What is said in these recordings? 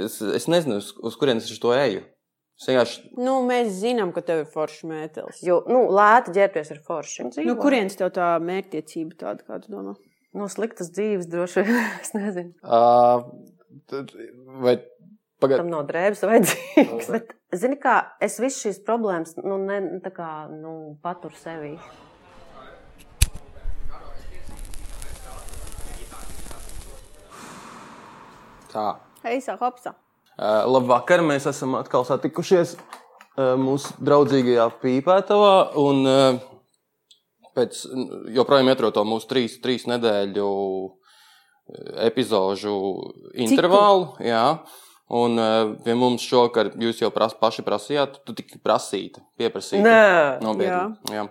Es, es nezinu, uz, uz kurienes es to eju. Es vienkārši Nu, mēs zinām, ka tev ir foršs mētelis. Jo, nu, lēti ģērbties ir forši. Nu, kurienes tev tā mērķtiecība tāda, kāda domā? No sliktas dzīves droši vien. Es nezinu. Uh, tad, vai pagaid, Tam nav drēbes vajadzīgs. Bet, zini, kā es visas šīs problēmas nu, ne, tā kā, nu, paturu sevī. tā. Heisa, hopsa. Uh, labvakar, mēs esam atkal satikušies uh, mūsu draudzīgajā pīpētavā. Un, uh, pēc joprojām ietro to mūsu trīs, trīs nedēļu epizodu intervālu. Jā. Un pie mums šovakar jūs jau pras, paši prasījāt, tu tikai prasīta, pieprasīta. Nē, Nopietni. Jā.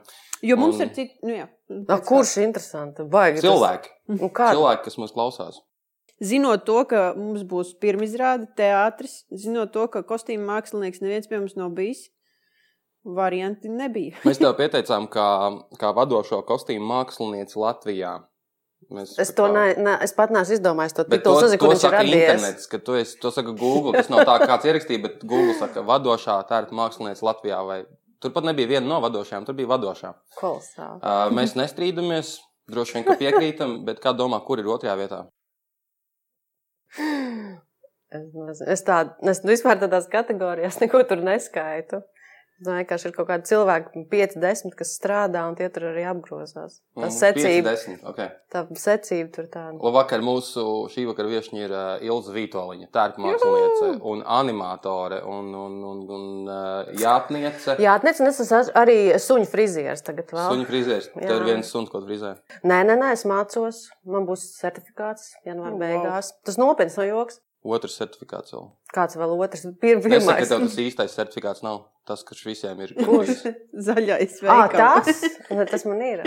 Jo mums Un- ir citi, nu jā. no, kurš ir interesanti? Baigi, tas- Cilvēki, Nu, kā? cilvēki, kas mūs klausās. Zinot to, ka mums būs pirmizrāde teātris, zinot to, ka kostīmu mākslinieks neviens pie mums nav bijis, varianti nebija. Mēs tev pieteicām, kā, kā vadošo kostīmu mākslinieci Latvijā. Mēs, Es to kā- ne, ne, es pat neesmu izdomājis. To titulu to kur viņš ir saka radies. internets, ka tu esi, to saka Google. Tas nav tā, kā kāds ierakstīja, bet Google saka, vadošā tērta mākslinieca Latvijā. Vai... Turpat nebija viena no vadošajām, tur bija vadošā. Kolosāli. Uh, mēs nestrīdamies, droši vien, ka piekrītam, bet kā domā, kur ir otrajā vietā? Es, nezinu. es tādu, es vispār tādās kategorijās neko tur neskaitu. Domāju, ka ir kaut kādi cilvēki, 5, 10, kas strādā, un tie tur arī apgrozās. Tā Mm, secība, 5, 10, okay. tā secība tur tāda. Labvakar, mūsu šī vakara viesiņa ir uh, Ilza Vitoļiņa, tērpa māksliniece un animatore un, un, un, un uh, jātniece. Jā, atnec, un es esmu arī suņu frizieris tagad vēl. Suņu frizērs. Tev ir viens suns, ko frizē. Nē, nē, nē, es mācos. Man būs certifikāts janvāra Wow. beigās. Tas nopietns no joks. Otrs certifikāts vēl. Kāds vēl otrs? Pir, Es saku, ka pirmais. tev tas īstais certifikāts nav tas, kas visiem ir. Kurš? Zaļais Ah, veikals. tas? Tas man ir.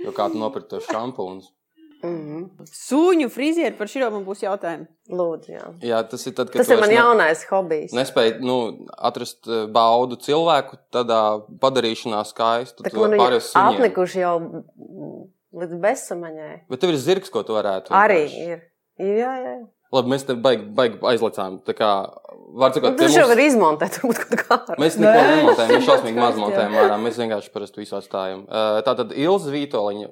Jo kā tu nopirki tos šampūnus. Mm. Suņu frizieri par šo man būs jautājumi. Lūdzu, jā. Jā, tas ir tad, kad Tas ir man ne- jaunais hobijs. Nespēj nu, atrast eh, baudu cilvēku tādā padarīšanā skaistu. Tā Tu kā man ir apnikuši jau līdz bezsamaņai. Bet tev ir zirgs, ko tu varētu. Arī vienkārši- ir. Ir, Jā, jā. Labi, mēs te baigi, baigi aizlecām. Tā kā, var Nu, sakot, tas jau var izmontēt, varbūt kaut kā. Mēs neko nemontējam, mēs šausmīgi maz montējam ārā. Mēs vienkārši parasti visu atstājam. Uh, Tā tad Ilza Vitoļiņa,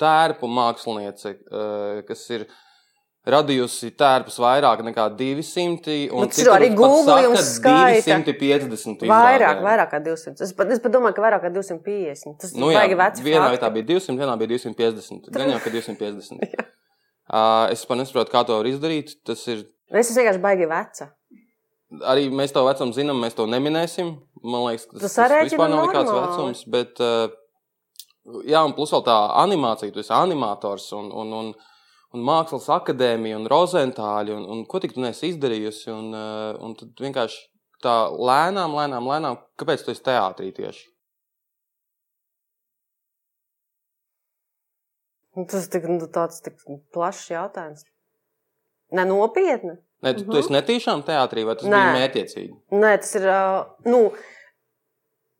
tērpu māksliniece, uh, kas ir radījusi tērpus vairāk nekā 200. un Nu, tas ir arī citur pat Google saka jums skaita. 250. Vairāk, vairāk kā 200. Es pat, es pat domāju, ka vairāk kā 250. Tas Nu, jā, baigi vecs. vienā vietā bija 200, vienā bija 250. Gan jau, ka 250. Es pat nesaprotu, kā to var izdarīt. Tas ir Es vienkārši baigi veca. arī mēs to vecumu zinām, mēs to neminēsim. Man liekas, tas, tas sarēķini vispār nav nekāds vecums. Bet, jā, un plus vēl tā animācija, tu esi animators un, un, un, un mākslas akadēmija un rozentāļi, un, un ko tik tu neesi izdarījusi. Un, un tad vienkārši tā lēnām, lēnām, lēnām, kāpēc tu esi teātrī tieši? Nu, Tas tik, nu, tāds tik plašs jautājums. Ne nopietni. Ne, tu, tu esi netīšām teātrī, vai tas Nē. bija mērķiecīgi? Nē, tas ir. Nu,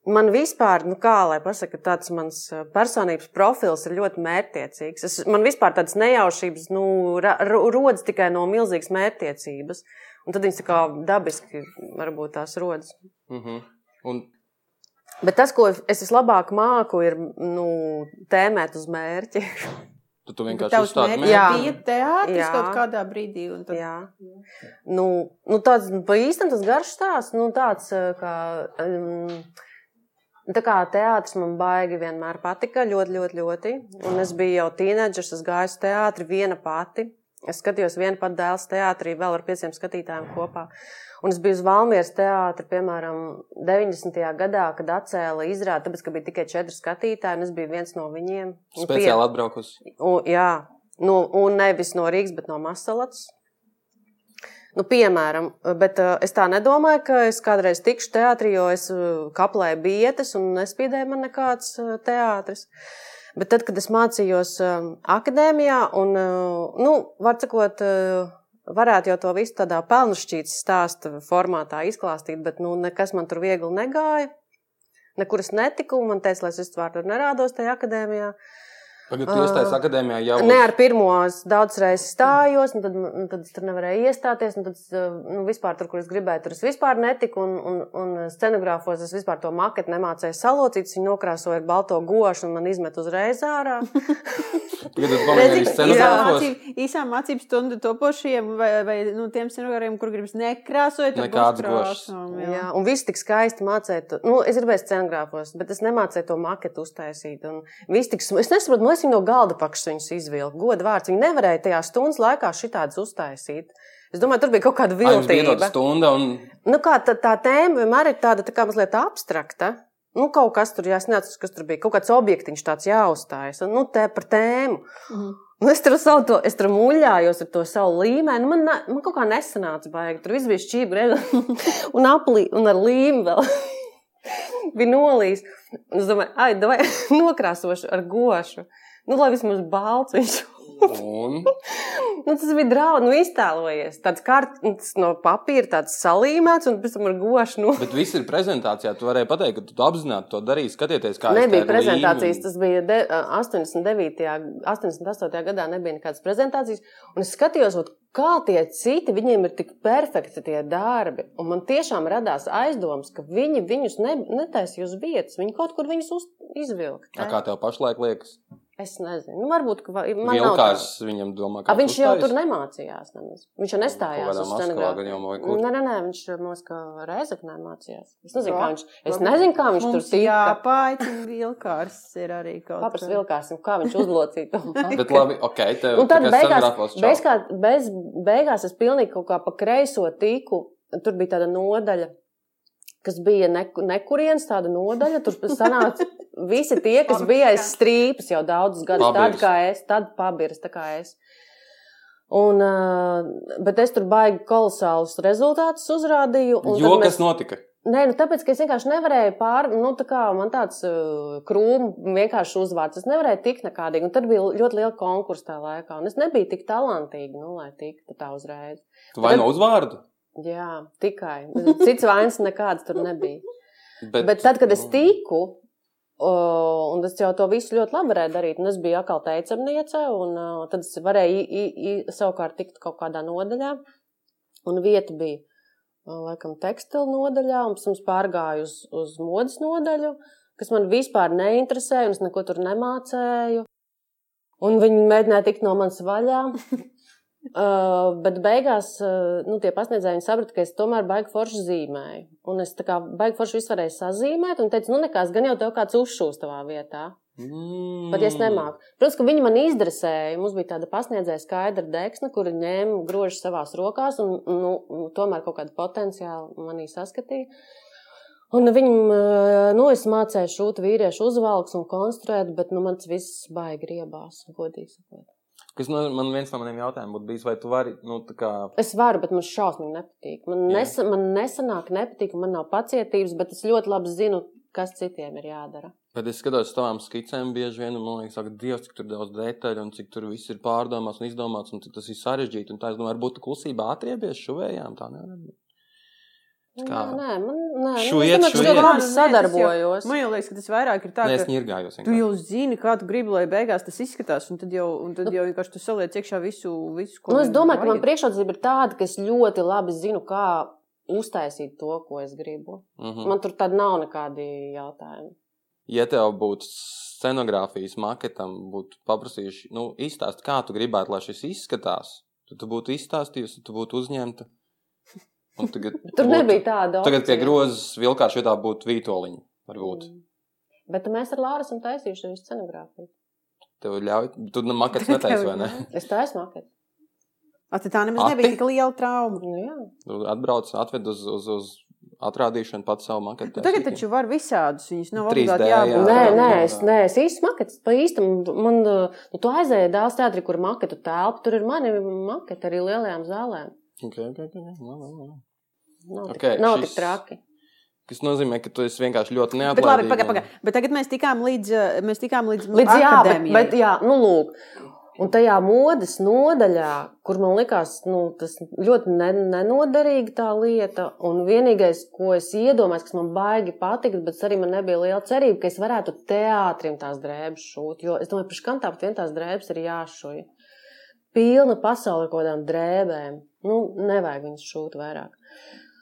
man vispār, nu kā lai pasakā, tāds mans personības profils ir ļoti mērķtiecīgs. Es, man vispār tādas nejaušības nu, ra, ro- rodas tikai no milzīgas mērķtiecības. Un tad viņas tā kā dabiski varbūt tās rodas. Uh -huh. Un Bet tas, ko es vislabāk māku, ir nu, tēmēt uz mērķi. tu, tu vienkārši uzstādi mērķi. Jā. bija teātris Jā. kaut kādā brīdī. un Tad... Jā. Nu, nu tāds nu, pa īstam tas garš stāsts, nu tāds, ā, kā, um, tā kā teātris man baigi vienmēr patika, ļoti, ļoti, ļoti. Un es biju jau tīneģers, es gāju uz teātri viena pati. Es skatījos vienu pati dēls teātrī vēl ar pieciem skatītājiem kopā. Un es biju uz Valmieras teātra, piemēram, 90. gadā, kad atcēla izrādi, tāpēc, ka bija tikai četri skatītāji, un es biju viens no viņiem. Un pie- Speciāli atbraukusi. Jā, nu, un nevis no Rīgas, bet no Masalats. Nu, piemēram, bet uh, es tā nedomāju, ka es kādreiz tikšu teātrī, jo es uh, kaplēju bietas un nespīdēju man nekāds uh, teātris. Bet tad, kad es mācījos um, akadēmijā, un, uh, nu, var sakot, uh, varētu jau to visu tādā pelnušķītas stāsta formātā izklāstīt, bet nu, nekas man tur viegli negāja. Nekur es netiku, man teica, lai es vispār tur nerādos tajā akadēmijā. Tagad tu iestājies akadēmijā jau Ne ar pirmo es daudz reizes stājos, un tad, un tad es tur nevarēju iestāties. un Tad, es, nu, vispār tur, kur es gribēju, tur es vispār netiku. Un, un, un scenogrāfos es vispār to maketu nemācīju salocīt. Viņu nokrāsoju ar balto gošu un man izmet uzreiz ārā. Tagad pamēģini Redzi, scenogrāfos. īsā mācību- Īsā mācību stundu topošiem vai, vai nu, tiem scenogrāfiem, kur gribas nekrāsot, gošas. krāsām, Jā. jā. Un viss tik skaisti mācīja. to- Nu, es gribēju scenogrāfos, bet es nemācīju to maketu uztaisīt. Un viss tik, es nesaprotu, liekas, viņi no galda pakšas viņus izvilka. Goda vārds. Viņi nevarēja tajā stundas laikā šitādus uztaisīt. Es domāju, tur bija kaut kāda viltība. stunda, un Nu, kā tā, tā tēma vienmēr ir tāda tā kā mazliet abstrakta. Nu, kaut kas tur jāsnāc, kas tur bija. Kaut kāds objektiņš tāds jāuzstājas. Un, Nu, te par tēmu. Mhm. Nu, es tur savu to, es tur muļājos ar to savu līmeni. Nu, Man, man kaut kā nesanāca baigi. Tur viss bija šķīvi, un aplī, un ar līmeni vēl bija nolīs. Un es domāju, ai, vai nokrāsošu ar gošu. Nu, lai vismaz balts viņš un Nu, tas bija draudz, nu, iztēlojies. Tāds kārtas no papīra, tāds salīmēts, un pēc tam ar gošu. Nu. Bet viss ir prezentācijā. Tu varēji pateikt, ka tu apzināti to darīji, skatieties, kā Nebija prezentācijas, līmeni. tas bija de, 89. 88. gadā, nebija nekādas prezentācijas. Un es skatījos, kā tie citi, viņiem ir tik perfekti tie darbi. Un man tiešām radās aizdoms, ka viņi viņus ne, netaisīja uz vietas, viņi kaut kur viņus uz, izvilka. Kā tev pašlaik liekas? Es nezinu, nu, varbūt man Vilkārs tā. viņam domā, A, ka viņš jau tur nemācījās. Nemaz. Viņš jau Kaut nestājās uz scenogrāfiju. Nē, nē, nē, viņš kā Reizeknē mācījās. Es nezinu, Jā. kā viņš, es nezinu, kā viņš tur tika. jāpāicina vilkārs ir arī kaut Papras kas. vilkāsim, kā viņš uzlocīja to. Bet labi, ok, tev Un tad beigās, beigās, bez, beigās es pilnīgi kaut kā pa kreiso tiku. Tur bija tāda nodaļa, kas bija ne, nekurienes tāda nodaļa. Tur sanāca visi tie, kas bija aiz strīpas jau daudzus gadus, Pabirs. kā es, tad pabirs, tā kā es. Un, bet es tur baigi kolosālus rezultātus uzrādīju. un Jo tad kas notika? Nē, nu tāpēc, ka es vienkārši nevarēju pār, nu tā kā man tāds uh, krūmu vienkārši uzvārds. Es nevarēju tikt nekādīgi, un tad bija ļoti liela konkursa tajā laikā, un es nebiju tik talantīga, nu, lai tiktu tā uzreiz. Tu vai no uzvārdu? Jā, tikai. Cits vainas nekāds tur nebija. Bet, Bet tad, kad es tiku, uh, un es jau to visu ļoti labi varēju darīt, un es biju atkal teicamniece, un uh, tad es varēju i, i, i, savukārt tikt kaut kādā nodaļā, un vieta bija, uh, laikam, tekstilu nodaļā, un pēc tam pārgāju uz, uz modas nodaļu, kas man vispār neinteresēja, un es neko tur nemācēju. Un viņi mēģināja tikt no manas vaļā. Uh, bet beigās uh, nu, tie pasniedzēji saprata, ka es tomēr baigi forši zīmēju. Un es tā kā baigi forši visu varēju sazīmēt, un teicu, nu nekas, gan jau tev kāds uzšūs tavā vietā. Mm. Pat ja es nemāku. Protams, ka viņi man izdresēja. Mums bija tāda pasniedzēja skaidra deksne, kura ņēma grožus savās rokās, un nu, tomēr kaut kādu potenciālu manī saskatīja. Un viņam, uh, nu, es mācīju šūt vīriešu uzvalks un konstruēt, bet nu, man tas viss baigi riebās, godīgi sakot. Kas no, man viens no maniem jautājumiem būtu bijis, vai tu vari, nu, kā, Es varu, bet man šausmīgi nepatīk. Man, Jā. nesa, man nesanāk, nepatīk, man nav pacietības, bet es ļoti labi zinu, kas citiem ir jādara. bet es skatos uz tavām skicēm bieži vien, un man liekas, ka Dievs, cik daudz detaļu, un cik tur viss ir pārdomāts un izdomāts, un cik tas ir sarežģīti. Un tā, es domāju, varbūt klusībā atriebies šuvējām, tā nevar būt. Kā? Nē, nē, man, nē, ka es šuiet. ļoti labi sadarbojos. Man jau liekas, ka tas vairāk ir tā, Nē, ka ņirgājos. tu jau zini, kā tu gribi, lai beigās tas izskatās, un tad jau, un tad jau vienkārši tu saliec iekšā visu, visu ko Nu, es domāju, ka man priekšrocība ir tāda, ka es ļoti labi zinu, kā uztaisīt to, ko es gribu. Mm -hmm. Man tur tad nav nekādi jautājumi. Ja tev būtu scenogrāfijas maketam, būtu paprasījuši, nu, izstāst, kā tu gribētu, lai šis izskatās, tad tu būtu izstāstījusi, tu būtu uzņemta. Un Tagad, Tur būtu- nebija tāda. Tagad pie opcija. grozas vilkāšu vietā būtu vītoliņa. Varbūt. Mm. Bet mēs ar Lāru esam taisījuši arī scenogrāfiju. Tev ļauj, tu nu makets netaisi, vai ne? Es taisu maketu. A, tad tā nemaz Ati? nebija tik liela trauma. Nu, jā. Atbrauc, atved uz, uz, uz atrādīšanu pats savu maketu. Nu, tagad taču var visādus, viņus nav 3D, obligāti jā. jābūt. Nē, nē, es, nē, es īsti maketu. Pa īstam, man, nu, tu aizēji dēls teātrī, kur maketu telpa, tur ir mani maketi arī lielajām zālēm. Okay, okay, okay. Labi, labi. Nav, tik, nav šis- tik traki. Tas nozīmē, ka tu vienkārši ļoti Bet labi, pagaidi, pagaidi. Bet tagad mēs tikām līdz, eh, mēs tikām līdz, Līdz jā, bet, bet jā, nu lūk. Un tajā modes nodaļā, kur man likās, nu, tas ļoti ne, nenoderīga tā lieta, un vienīgais, ko es iedomājos, kas man baigi patikt, bet arī man nebija liela cerība, ka es varētu teātrim tās drēbes šūt. Jo es domāju, ka kam tāpat vien tās drēbes ir jāšuj. Pilna pasaule ar kaut kādām drēbēm. Nu, nevajag viņas šūt vairāk.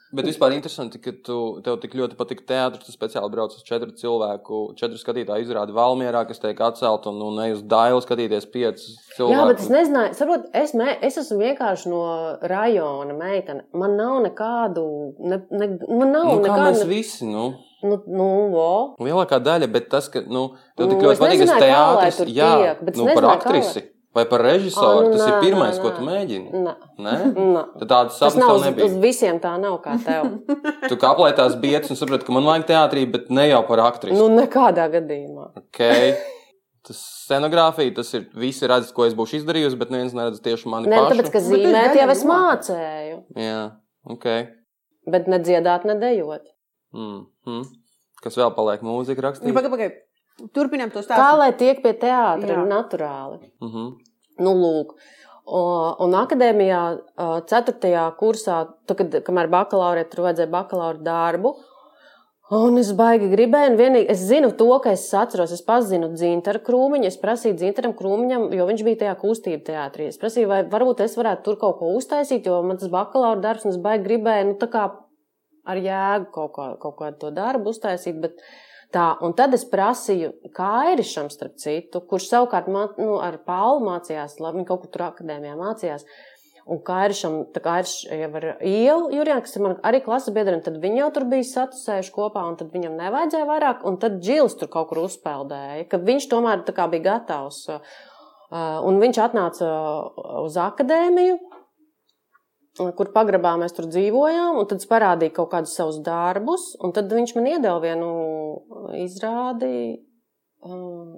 Bet vispār interesanti, ka tu, tev tik ļoti patīk teātris. Tu speciāli brauc uz četru cilvēku, četru skatītāju izrādi Valmjerā, kas tiek atcelt, un, un ne uz Dailu skatīties piecus cilvēkus. Jā, bet es nezināju, saprot, es, me, es esmu vienkārši no rajona meitene. Man nav nekādu, ne, ne, man nav nu, nekādu. Mēs visi, nu. Nu, nu, vo. Lielākā daļa, bet tas, ka, nu, tev tik Nu, ļoti es patīk nezināju, lai teātris, jā, tiek, bet nu, par nezināju, kā aktrisi vai par režisoru, Ā, nu, tas ir nē, pirmais, nē, ko tu mēģini. Nē. Nē? Nē. Tādas Tas sapņas nav tev uz, uz visiem tā nav kā tev. Tu kāplēji tās bietas un saprati, ka man vajag teātrī, bet ne jau par aktrisi. nu, nekādā gadījumā. Okay. Tas scenogrāfija, tas ir visi redz, ko es būšu izdarījusi, bet neviens neredz tieši mani Nē, pašu. tāpēc, ka esi zīmēt jau es no. mācēju, Jā, ok. bet ne dziedāt, ne dejot. Mm -hmm. Kas vēl paliek mūzika Nu, rakstīt? Pagaid, pagaid. Turpinām to Kā stāstu. lai tiek pie teātra Jā. naturāli? Mm -hmm. Nu, lūk. Un akadēmijā, 4. kursā, tu, kad, kamēr bakalaurē, tur vajadzēja bakalaura darbu. Un es baigi gribēju, un vienīgi es zinu to, ka es atceros, es pazinu Zintaru krūmiņu. Es prasīju Zintaram krūmiņam, jo viņš bija tajā kustība teātrī. Es prasīju, vai varbūt es varētu tur kaut ko uztaisīt, jo man tas bakalaura darbs, un es baigi gribēju, nu, tā kā ar jēgu kaut, ko, kaut kādu to darbu uztaisīt. Bet, Tā, un tad es prasīju Kairišam, starp citu, kurš savukārt mā, nu, ar Paulu mācījās, labi, kaut kur tur akadēmijā mācījās. Un Kairišam, tā kā ir jau ar ielu, Jurijam, kas ir man arī klases biedri, un tad viņi jau tur bija satusējuši kopā, un tad viņam nevajadzēja vairāk, un tad Džils tur kaut kur uzpeldēja, ka viņš tomēr tā kā bija gatavs. uh, Un viņš atnāca uz akadēmiju, kur pagrabā mēs tur dzīvojām, un tad es parādīju kaut kādus savus darbus, un tad viņš man iedeva vienu izrādi. Um,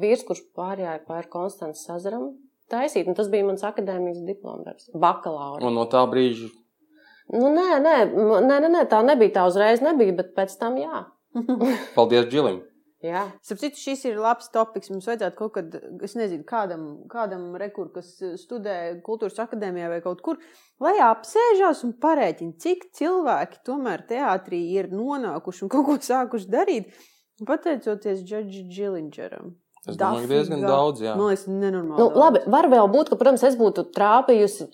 vīrs, kurš pārējāja pāri Konstantas Sazaram, taisīt, un tas bija mans akadēmijas diplomdarbs, bakalaura. Un no tā brīža Nu, nē, nē, nē, nē, tā nebija tā uzreiz, nebija, bet pēc tam jā. paldies Džilim. Jā. Sapratu, šis ir labs topiks. Mums vajadzētu kaut kad, es nezinu, kādam, kādam rekur, kas studē kultūras akadēmijā vai kaut kur, lai apsēžās un parēķina, cik cilvēki tomēr teātrī ir nonākuši un kaut ko sākuši darīt, pateicoties Džordžam Džilingeram. Es domāju, ka diezgan daudz, jā. Man liekas, nenormāli. Nu, labi, var vēl būt, ka, protams, es būtu trāpījusi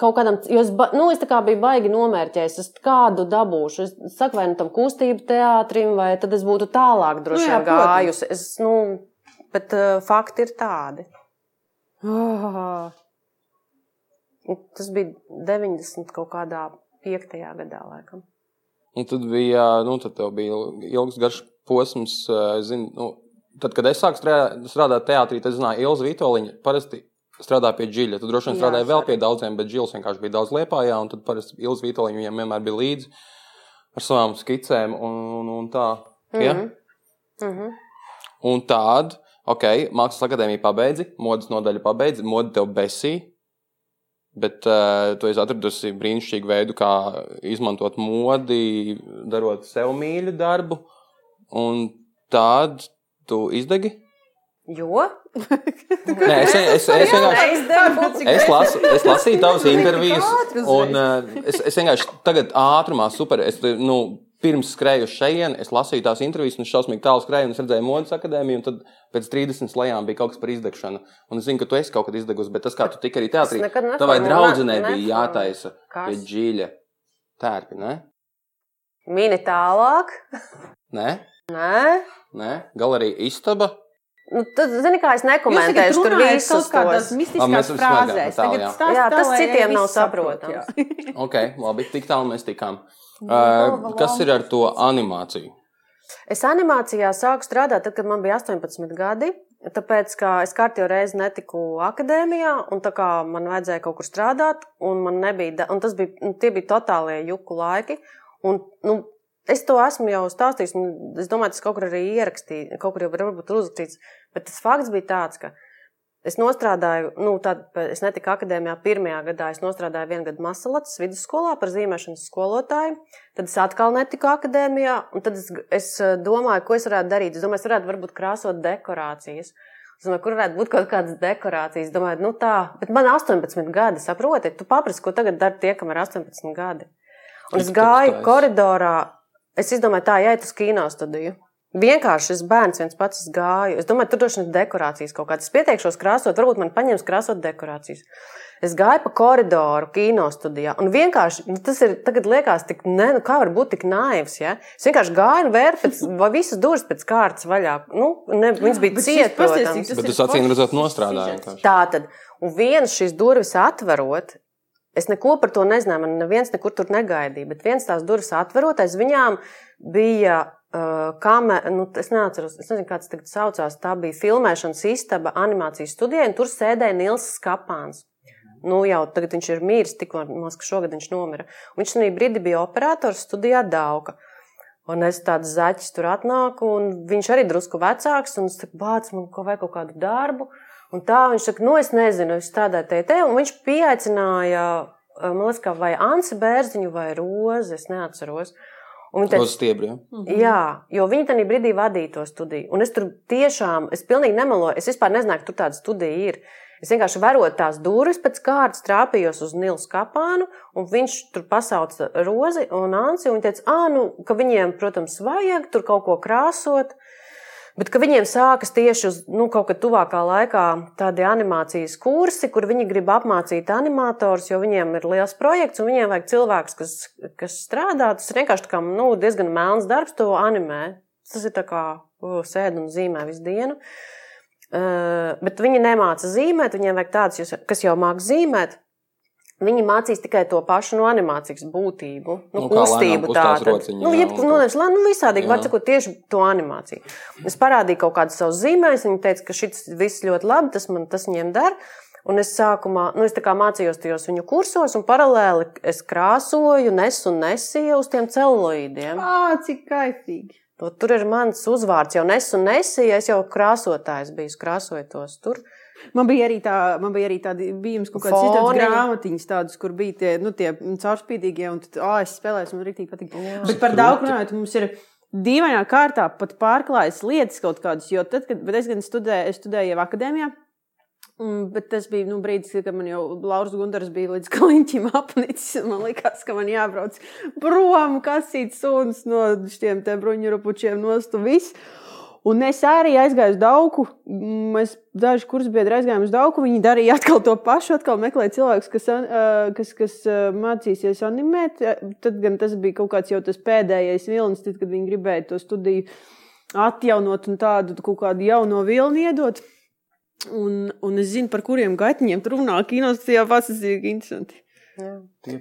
kaut kādam, jo es, ba- nu, es tā kā biju baigi nomērķējis, es kādu dabūšu. Es saku, vai nu tam kustību teātrim, vai tad es būtu tālāk droši Nu vien protams. gājusi. Es, nu, bet uh, fakti ir tādi. Un Tas bija 90 kaut kādā 5. gadā, laikam. Un tad bija, nu, tad tev bija ilgs, garš posms. eh, Zin, nu, tad, kad es sāku strā- strādāt teātrī, tad zināju, Ilza Vitoļiņa parasti strādā pie dziļa. Tad droši vien es vēl pie daudziem, bet Džils vienkārši bija daudz liepājā. Un tad parasti Ilza Vitoļiņa viņam vienmēr bija līdzi ar savām skicēm un, un, un tā. Ja? Mhm. Mhm. Un tāda, ok, mākslas akadēmija pabeidzi, modes nodaļa pabeidzi, mode tev besī. Bet uh, tu esi atradusi brīnišķīgu veidu, kā izmantot modi, darot sev mīļu darbu. Un tādu tu izdegi. Jo? Nē, es, es, es vienkārši. Es, lasu, es lasīju tavas intervijas, un uh, es, es vienkārši tagad ātrumā, super. Es, nu, pirms skrēju šejienes, es lasīju tās intervijas, un es šausmīgi tālu skrēju, un es redzēju modes akadēmiju, un tad pēc 30 lejām bija kaut kas par izdegšanu. Un es zinu, ka tu esi kaut kad izdegusi, bet tas, kā tu tiki arī teātrī, Es tavai neformu- draudzenei ne- bija jātaisa pie dziļa tērpi, ne? Mini tālāk. Nē, Nē. nē, galerija istaba. Nu, tad, zini, kā es nekomentēšu, tur visus tos. Mistiskās esam frāzēs. tālu, Tagad jā. stāsti Jā, tas citiem nav saprot, saprotams. jā. Ok, labi, tik tālu mēs tikām. Uh, kas ir ar to animāciju? Es animācijā sāku strādāt, tad, kad man bija 18 gadi. Tāpēc, ka es kārtīgi reizi netiku akadēmijā, un tā kā man vajadzēja kaut kur strādāt, un man nebija, un tas bija, nu, tie bija totālie juku laiki. Un, nu, es to esmu jau stāstījis, un es domāju, tas kaut kur arī ierakstīts, kaut kur jau varbūt uzrakstīts. Bet tas fakts bija tāds, ka es nostrādāju, nu, tad es netiku akadēmijā pirmajā gadā, es nostrādāju vienu gadu Masalats vidusskolā par zīmēšanas skolotāju. Tad es atkal netiku akadēmijā, un tad es, es eh, domāju, ko es varētu darīt. Es domāju, es varētu varbūt krāsot dekorācijas. Es domāju, kur varētu būt kaut kādas dekorācijas. Es domāju, nu tā, bet man ir 18 gadi, saproti, tu paprasti, ko tagad dara tie, kam ir 18 gadi. Un es gāju koridorā, es izdomāju, tā jāiet uz kino studiju. Vienkārši šis bērns viens pats es gāju. Es domāju, tur droši vien ir dekorācijas kaut kādas. Es pieteikšos krāsot, varbūt man paņems krāsot dekorācijas. Es gāju pa koridoru, kino studijā. Un vienkārši nu, tas ir, tagad liekas, tik, ne, nu, kā var būt tik naivs. Ja? Es vienkārši gāju un vēru pēc, vai visas durvis pēc kārtas vaļā. Nu, ne, viņas bija cietas, protams. Bet tas acīm redzot vienkārši. Tā tad, un viens šīs durvis atverot, es neko par to nezināju, man neviens nekur tur negaidīja, bet viens tās durvis atverot, aiz viņām bija. Uh, kamera, nu, es neatceros, es nezinu, kāds tagad saucās. Tā bija filmēšanas istaba animācijas studijai, un tur sēdēja Nils Skapāns. Nu, jau tagad viņš ir miris, tikko ka šogad viņš nomira. Un viņš tajā brīdī bija operators studijā Dauka. Un es tāds zaķis tur atnāku, un viņš arī drusku vecāks, un es saku, bāc, man vajag kaut kādu darbu. Un tā viņš saka, nu, es nezinu, es strādāju te, te, un viņš pieaicināja, man liekas, kā vai Ansi Bērziņu vai Rozi, es neatceros. Un Uz stiebri. Ja? Jā, jo viņi tajā brīdī vadīja to studiju. Un es tur tiešām, es pilnīgi nemeloju, es vispār nezināju, ka tur tāda studija ir. Es vienkārši varot tās durvis pēc kārtas, trāpījos uz Nils Kapānu, un viņš tur pasauca Rozi un Ansi. Un viņš teica, nu, ka viņiem, protams, vajag tur kaut ko krāsot. Bet viņiem sākas tieši uz nu, kaut kad tuvākā laikā tādi animācijas kursi, kur viņi grib apmācīt animatorus, jo viņiem ir liels projekts un viņiem vajag cilvēks, kas, kas strādā. Tas ir vienkārši kā, nu, diezgan melns darbs, to animē. Tas ir tā kā uh, sēž un zīmē visu dienu. Uh, bet viņi nemāca zīmēt, viņiem vajag tādus, kas jau māca zīmēt. Viņi mācīs tikai to pašu no animācijas būtību, nu, Nu, lēnām kustību tādu. Nu, jā, jeb, un nu, nevis, lā- nu, visādīgi, var sakot, tieši to animāciju. Es parādīju kaut kādus savus zīmējumus, viņi teica, ka šis viss ļoti labi, tas man tas viņiem der. Un es sākumā, nu, es tā kā mācījos tajos viņu kursos, un paralēli es krāsoju, nesu un nesīju uz tiem celuloīdiem. Ā, cik kaitīgi. To, tur ir mans uzvārds, jau nesu un nesīju, es jau krāsotājs biju, krāsoju tos tur. Man bija arī, tā, man bija arī tādi bijums, kaut kādas tādas grāmatiņas, tādas, kur bija tie, nu, tie caurspīdīgie, un tad, ah, es spēlēju, man rīktīgi patīk. Jā. Bet par daudz runājot, mums ir dīvainā kārtā pat pārklājas lietas kaut kādas, jo tad, kad es gan studēju, es studēju akadēmijā. un- Bet tas bija nu, brīdis, kad man jau Lauris Gunārs bija līdz kliņķim apnicis. Man liekas, ka man jābrauc prom, kasīt suns no šiem bruņurupučiem nost un viss. Un es arī aizgāju uz Dauku. Mēs daži kursbiedri aizgājām uz Dauku. Viņi darīja atkal to pašu, atkal meklēja cilvēkus, kas, kas, kas mācīsies animēt. Tad gan tas bija kaut kāds jau tas pēdējais vilnis, tad, kad viņi gribēja to studiju atjaunot un tādu kaut kādu jaunu vilni iedot. Un, un es zinu, par kuriem gatiņiem tur runā kinosijā. Tas ir interesanti.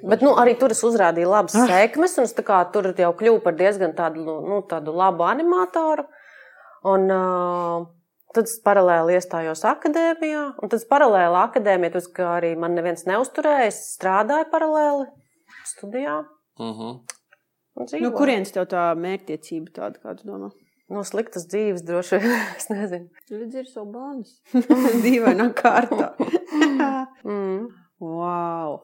Bet nu, arī tur es uzrādīju labas ah. sekmes, un es tā kā tur jau kļuvu par diezgan tādu, nu, tādu labu animatoru. Un, uh, tad es paralēli iestājos akadēmijā, un tad paralēli akadēmijā, tas, arī man neviens neusturēja, es strādāju paralēli studijā. Mhm. un No dzīvoju. kurienes tev tā mērķtiecība tāda, kā tu domā? No sliktas dzīves droši vien. es nezinu. Redz, ir savu bānis. Dīvainā kārtā. Mm. wow!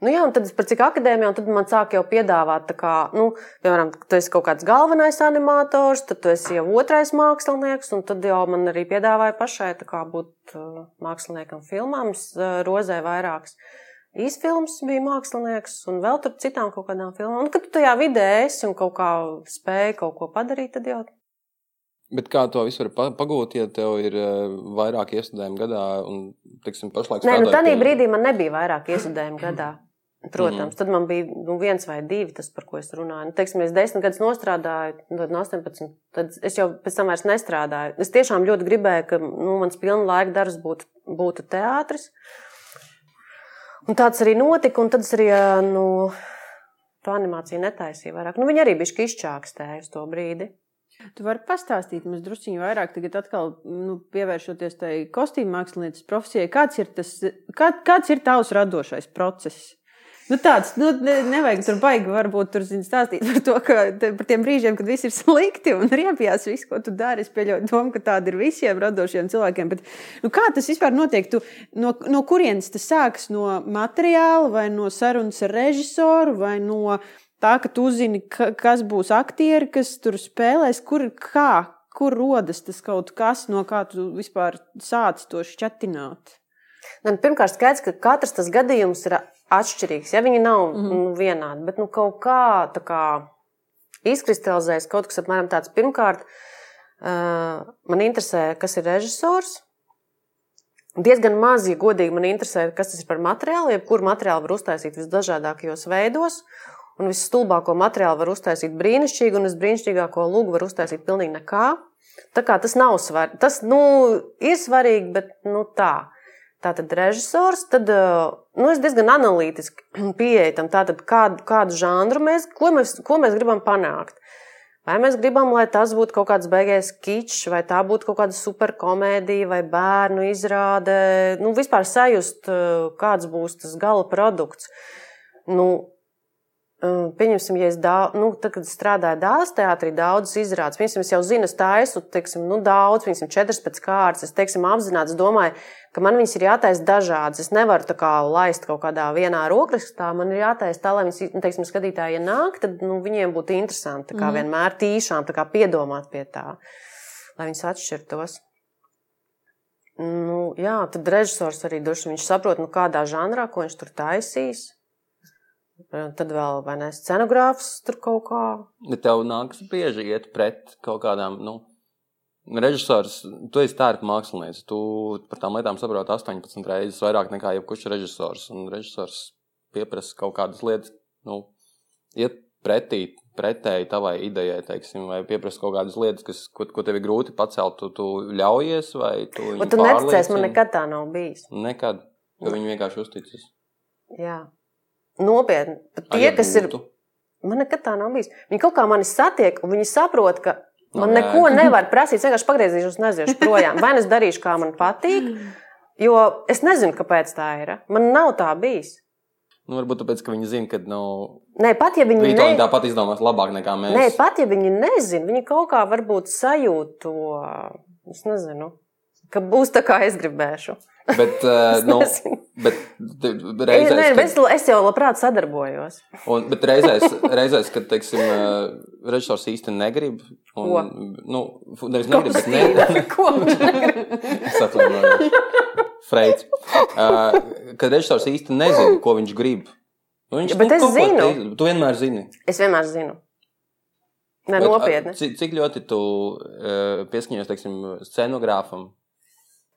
Nu, jā, un tad, es par cik akadēmijā, un tad man sāk jau piedāvāt, kā, nu, piemēram, tu esi kaut kāds galvenais animators, tad tu esi jau otrais mākslinieks, un tad jau man arī piedāvāja pašai kā būt uh, māksliniekam filmām. Uh, rozēju vairākas īsfilmas, bija mākslinieks, un vēl tur citām kaut kādām filmām. Un, kad tu tajā vidē esi un kaut kā spēj kaut ko padarīt, tad jau Bet kā to visu var pa- pagūt, ja tev ir uh, vairāk iestudējumu gadā un, teiksim, pašlaik Nē, nu, tādā pie- brīdī man nebija vairāk iesudējumu gadā. Protams, Mhm. mm -hmm. tad man bija nu, viens vai divi, tas, par ko es runāju. Nu, teiksim, es desmit gadus nostrādāju, tad no 18. Tad es jau pēc tam vairs nestrādāju. Es tiešām ļoti gribēju, ka nu, mans pilna laika darbs būtu, būtu teātris. Un tāds arī notika, un tad es arī nu, to animāciju netaisīju vairāk. Nu, viņi arī bija izčākstēji uz to brīdi. Tu vari pastāstīt mums druskuļi vairāk, tagad atkal nu, pievēršoties tai kostīm mākslinieces profesijai. Kāds ir, tas, kā, kāds ir tavs radošais process? Nu, tāds, nu, ne, nevajag tur baigi, varbūt tur zini, stāstīt par to, ka par tiem brīžiem, kad viss ir slikti un riepjās viss, ko tu dari. Es pieļauju domu, ka tāda ir visiem radošiem cilvēkiem. Bet, nu, kā tas vispār notiek? Tu, no, no kurienes tas sākas? No materiāla vai no sarunas ar režisoru vai no tā, ka tu zini, ka, kas būs aktieri, kas tur spēlēs, kur, kā, kur rodas tas kaut kas, no kā tu vispār sāc to šķatināt? Nu, pirmkārt, skaidrs, ka katrs tas gadījums ir atšķirīgs. Ja viņi nav mm -hmm. nu, vienādi, bet nu, kaut kā, kā izkristalizējas kaut kas apmēram tāds. Pirmkārt, uh, man interesē, kas ir režisors. Diezgan maz, ja godīgi man interesē, kas tas ir par materiālu, jebkuru materiālu var uztaisīt visdažādākajos veidos. Un visstulbāko materiālu var uztaisīt brīnišķīgi, un visbrīnišķīgāko lūgu var uztaisīt pilnīgi nekā. Tā kā tas nav svarīgi. Tas nu, ir svarīgi, bet nu, tā. Tātad režisors, tad nu, es diezgan analītiski pieeju tam, tātad kādu, kādu žanru mēs, mēs, ko mēs gribam panākt. Vai mēs gribam, lai tas būtu kaut kāds beigais kičs, vai tā būtu kaut kāda superkomēdija, vai bērnu izrāde. Nu, vispār sajust, kāds būs tas gala produkts. Nu, Pieņemsim, ja es daudz, nu, tad, kad strādāju dāmas teātrī, daudzas izrādes, piemēram, es jau zinu, es taisu, teiksim, nu, daudz, piemēram, četras pēc kārtas, es, teiksim, apzināts domāju, ka man viņas ir jātaisa dažādas. Es nevaru tā kā laist kaut kādā vienā rokrakstā, man ir jātaisa tā, lai viņas, nu, teiksim, skatītāji, ja nāk, tad, nu, viņiem būtu interesanti, tā kā mm. vienmēr tīšām, tā kā piedomāt pie tā, lai viņas atšķirtos. Nu, jā, tad režisors arī droši viņš saprot, nu, kādā žanrā, ko viņš tur taisīs. Tad vēl vai ne scenogrāfs tur kaut kā. Bet tev nāks bieži iet pret kaut kādām, nu, režisors, tu esi tērpa mākslinieks, tu par tām lietām saproti 18 reizes vairāk nekā jebkurš režisors. Un režisors pieprasa kaut kādas lietas, nu, iet pretī, pretēji tavai idejai, teiksim, vai pieprasa kaut kādas lietas, kas, ko, ko tev ir grūti pacelt, tu, tu ļaujies, vai tu. Bet tu neticēsi, man nekad tā nav bijis. Nekad, jo viņi vienkārši uzticas. Jā. Nopietni. Pat tie, ja kas būtu? ir. Man nekad tā nav bijis. Viņi kaut kā mani satiek, un viņi saprot, ka man no, neko nevar prasīt. Es vienkārši pagriezīšos un aiziešu projām. Vai nu es darīšu, kā man patīk, jo es nezinu, kāpēc tā ir. Man nav tā bijis. Nu, varbūt tāpēc, ka viņi zina, ka nu, Nē, pat ja viņi, viņi ne... tāpat izdomās labāk nekā mēs. Nē, pat ja viņi nezina, viņi kaut kā varbūt sajūt to, es nezinu, ka būs tā, kā es gribēšu. Bet, uh, nu, bet reizēs, Nē, kad... es, jau labprāt sadarbojos. Un, bet reizēs, reizēs kad teiksim, uh, režisors īsti negrib. Un, Ko? Nu, nevis negrib, bet ne... Ko viņš negrib? es atvainojos. Freits. Uh, kad režisors īsti nezina, ko viņš grib. Nu, viņš, bet nu, es zinu. Te, tu vienmēr zini. Es vienmēr zinu. Nē, bet, nopietni. Cik, cik ļoti tu uh, pieskaņojies, scenogrāfam?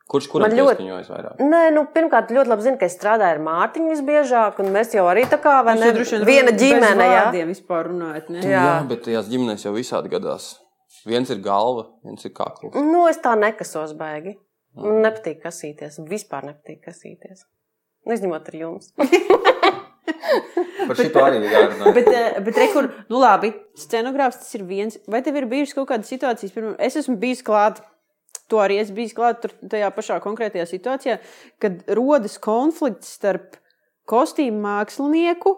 Kurš kuram ļoti... pieskaņojas vairāk? Nē, nu, pirmkārt, ļoti labi zinu, ka es strādāju ar Mārtiņu visbiežāk, un mēs jau arī tā kā vai ne, viena ģimene. Jā, vispār runājot. Ne? Jā. jā, bet tajās ģimenēs jau visādi gadās. Viens ir galva, viens ir kakls. Nu, es tā nekasos baigi. Man mm. nepatīk kasīties. Vispār nepatīk kasīties. Izņemot ar jums. Par šito arī ir jārunā. bet, eh, bet rekur, nu labi, scenogrāfs tas ir viens. Vai tev ir bijušas kaut kādas situācijas? Pirmā, es esmu bijis klāt To arī es biju klāt tajā pašā konkrētajā situācijā, kad rodas konflikts starp kostīmu mākslinieku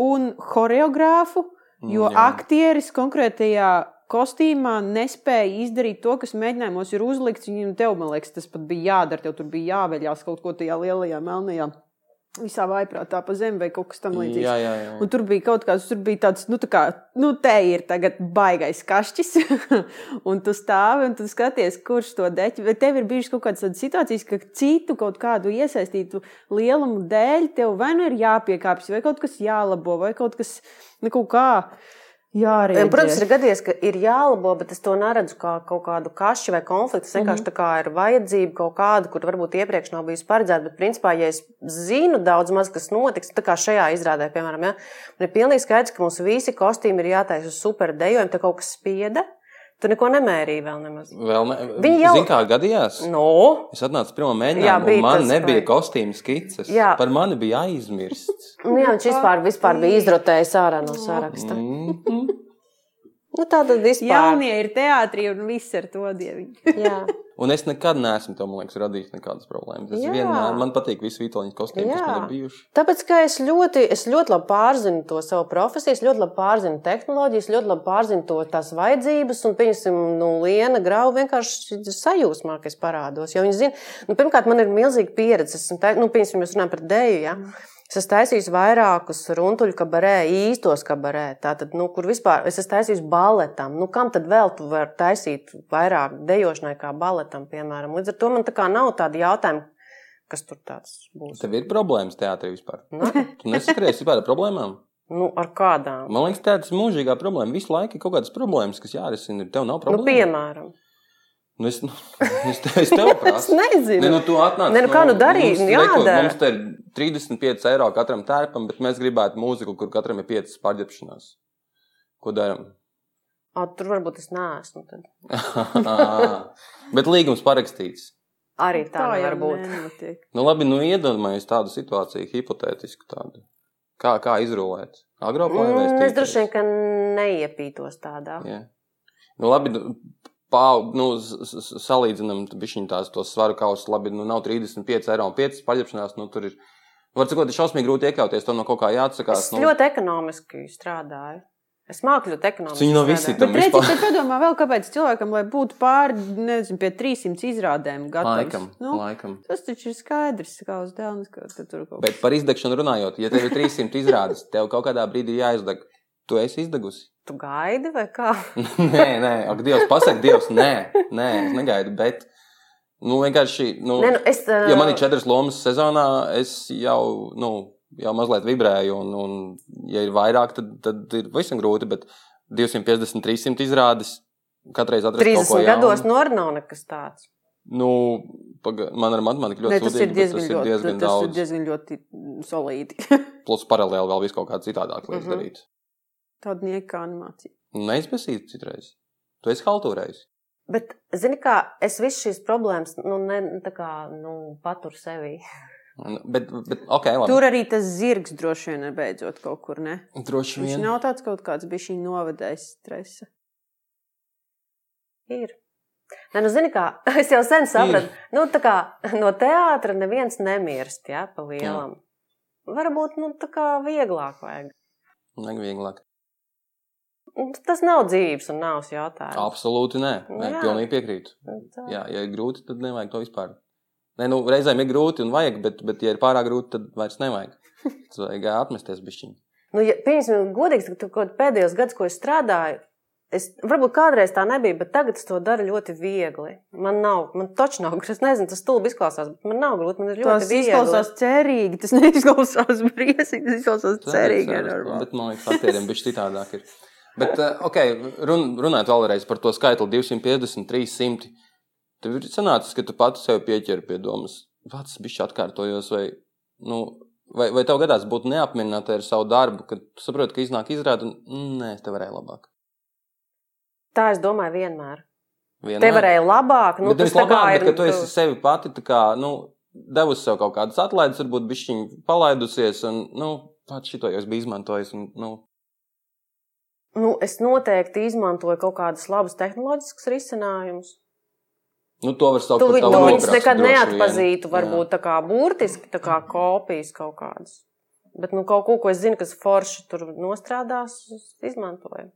un choreogrāfu, jo mm, Jā. aktieris konkrētajā kostīmā nespēja izdarīt to, kas mēģinājumos ir uzlikts. Viņam tev, man liekas, tas pat bija jādara. Tev tur bija jāveļās kaut ko tajā lielajā melnajā visā vaiprātā pa zemi vai kaut kas tamlīdzīgs. Jā, jā, jā. Un tur bija kaut kāds, tur bija tāds, nu, tā kā, nu, te ir tagad baigais kašķis, un tu stāvi un tu skaties, kurš to deķi. Vai tev ir bijušas kaut kādas situācijas, ka citu kaut kādu iesaistītu lielumu dēļ tev vai nu ir jāpiekāpjas, vai kaut kas jālabo, vai kaut kas, nu, kaut kā. Jā, arī. Protams, ir gadījies, ka ir jālabo, bet es to neredzu kā kaut kādu kašu vai konfliktu. Tas vienkārši mm -hmm. tā kā ir vajadzība kaut kāda, kur varbūt iepriekš nav bijusi paredzēta. Bet, principā, ja es zinu daudz maz, kas notiks, tā kā šajā izrādē, piemēram, ja, man ir pilnīgi skaidrs, ka mums visi kostīmi ir jātaisa uz super dejojuma, tā kaut kas spieda. Tu neko nemērīji vēl nemaz. Vēl ne... Viņi jau... Zini, kā gadījās? No. Es atnācu pirmā mēģinājumā, un man nebija kostīmu skices. Jā. Par mani bija aizmirsts. nu, jā, viņš vispār, vispār bija izrotējis ārā no saraksta. Mm -hmm. Nu, tā tad vispār. Jaunie ir teātrī un viss ar to dieviņu. jā. Un es nekad neesmu tam liekas, radījis nekādas problēmas. Es Jā. vienmēr man patīk visi vītoļņu kostīmi, Jā. kas man ir bijuši. Tāpēc, ka es ļoti, es ļoti labi pārzinu to savu profesiju, es ļoti labi pārzinu tehnoloģijas, ļoti labi pārzinu to tās vajadzības. Un, pieņemsim, nu, Liena Grau vienkārši sajūsmā, ka es parādos. Jo viņi zina, nu, pirmkārt, man ir milzīga pieredze. Esmu, tā, nu, pieņemsim, mēs runājam par dēju. Ja? Es esmu taisījis vairākus runtuļu kabarē, īstos kabarē. Tātad, nu, kur vispār es esmu taisījis baletam. Nu, kam tad vēl tu vari taisīt vairāk dejošanai kā baletam, piemēram? Līdz ar to man tā kā nav tādi jautājumi, kas tur tāds būs. Tev ir problēmas teātrī vispār. Nu, Tu nesaskaries vispār ar problēmām. nu, ar kādām? Man liekas, teātris ir mūžīgā problēma. Visu laiku ir kaut kādas problēmas, kas jārisina. Tev nav Nu, problēma. piemēram. Nu, es, nu, es, te, es tev Es prasu. nezinu. Ne, nu, tu atnāc, Ne, nu, kā nu darīt? mums, Nu, jādara. Mums te ir 35 eiro katram tērpam, bet mēs gribētu mūziku, kur katram ir 5 pārģērbšanās. Ko darām? O, tur varbūt es neesmu. Tad. bet līgums parakstīts. Arī tā, tā var būt. nenotiek. Nu, labi, nu iedomājieties tādu situāciju, hipotētisku tādu. Kā, kā izrulēt? Agropānijas Mm, es droši vien, ka neiepītos tādā. Jā. Nu, labi, nu, pau, nu, salīdzinām bišķiņ tās tos svaru kausus. Labi, nu, nav 35 eiro un 5 paļapšanās, nu, tur ir. Var sakot, ir šausmīgi grūti iekļauties, to no kaut kā jāatsakās. Es Nu, ļoti ekonomiski strādāju. Es māku ļoti ekonomiski. Viņi nav visi Bet Tam redziet, tad padomā vēl, kāpēc cilvēkam, lai būtu pāri, nezinu, pie 300 izrādēm gatavs. laikam, Nu, laikam. tas taču ir skaidrs, kā uz dēlnes, ka tu tur kaut Bet par izdegšanu runājot, ja tev ir 300 izrādes, tev kaut kādā brīdī jāizdeg. Tu esi izdegusi? Tu gaidi vai kā? nē, nē, ak, Dievs, pasak, Dievs, nē, nē, es negaidu. Bet, nu, vienkārši, nu, Nē, nu, es, ja man ir četras lomas sezonā, es jau, nu, jau mazliet vibrēju, un, un ja ir vairāk, tad, tad ir visam grūti. Bet 250, 300 izrādes, katreiz atrast kaut ko 30 jaunu. gados nu arī nav nekas tāds. Nu, paga, man ar matemātiku ļoti Nē, tas ir diezgan, tas ir ļoti, diezgan tas ir daudz. diezgan ļoti solīdi. Plus paralēli vēl visu kaut kā citādāk lietas Mhm. darīt. Tāda nieka animācija. Neizpēsīt citreiz. Tu esi haltūrējis. Bet, zini, kā es visas šīs problēmas nu, ne, tā kā, nu, paturu sevī. Nu, Bet, bet ok, labi. Tur arī tas zirgs droši vien ir beidzot kaut kur, ne? Droši Viņš vien. nav tāds kaut kāds bijis viņa novadējis stresa. Ir. Nē, nu, zini, kā es jau sen sapratu, nu, tā kā no teātra neviens nemirst, jā, pa lielam. Varbūt, nu, tā kā vieglāk vajag. Vajag vieglāk. Nu, Tas nav dzīves un nav jautājums. Absolūti nē. Nu, nē jā. pilnīgi piekrītu. Tā. Jā, ja ir grūti, tad nevajag to vispār. Nē, nu, reizēm ir grūti un vajag, bet, bet ja ir pārāk grūti, tad vairs nevajag. Tas vajag atmesties bišķiņu. Nu, ja, pieņemsim, godīgi, ka tu kaut pēdējos gados, ko es strādāju, es varbūt kādreiz tā nebija, bet tagad es to daru ļoti viegli. Man nav, man taču nav, es nezinu, tas stulbi izklausās, bet man nav grūti, man ir ļoti Tas viegli. izklausās cerīgi, tas neizklausās briesmīgi, tas izklausās cerīgi. Bet man liekas, aktieriem bišķi citādāk ir. Bet, uh, ok, run, runājot vēlreiz par to skaitli 250, 300. Tev ir sanācis, ka tu pati sev pieķeri pie domas, pats bišķi atkārtojos, vai, nu, vai, vai tev gadās būt neapmierinātai ar savu darbu, kad saproti, ka iznāk izrāda un, nē, te varēju labāk. Tā es domāju vienmēr. Vienmēr. Te varēja labāk, nu, bet tas labāk, ir. bet tu esi sevi pati tā kā, nu, devusi sev kaut kādas atlaides, varbūt bišķiņi palaidusies, un, nu, pats šito jau biju izmantojis, un, nu, Nu, es noteikti izmantoju kaut kādus labus tehnoloģiskus risinājumus. nu to var saukt par vi- tavu tu viņus nekad droši vien. neatpazītu, Jā. varbūt tā kā burtiski, tā kā kopijas kaut kādas. Bet nu, kaut ko, ko es zinu, kas forši tur nostrādās, izmantoju.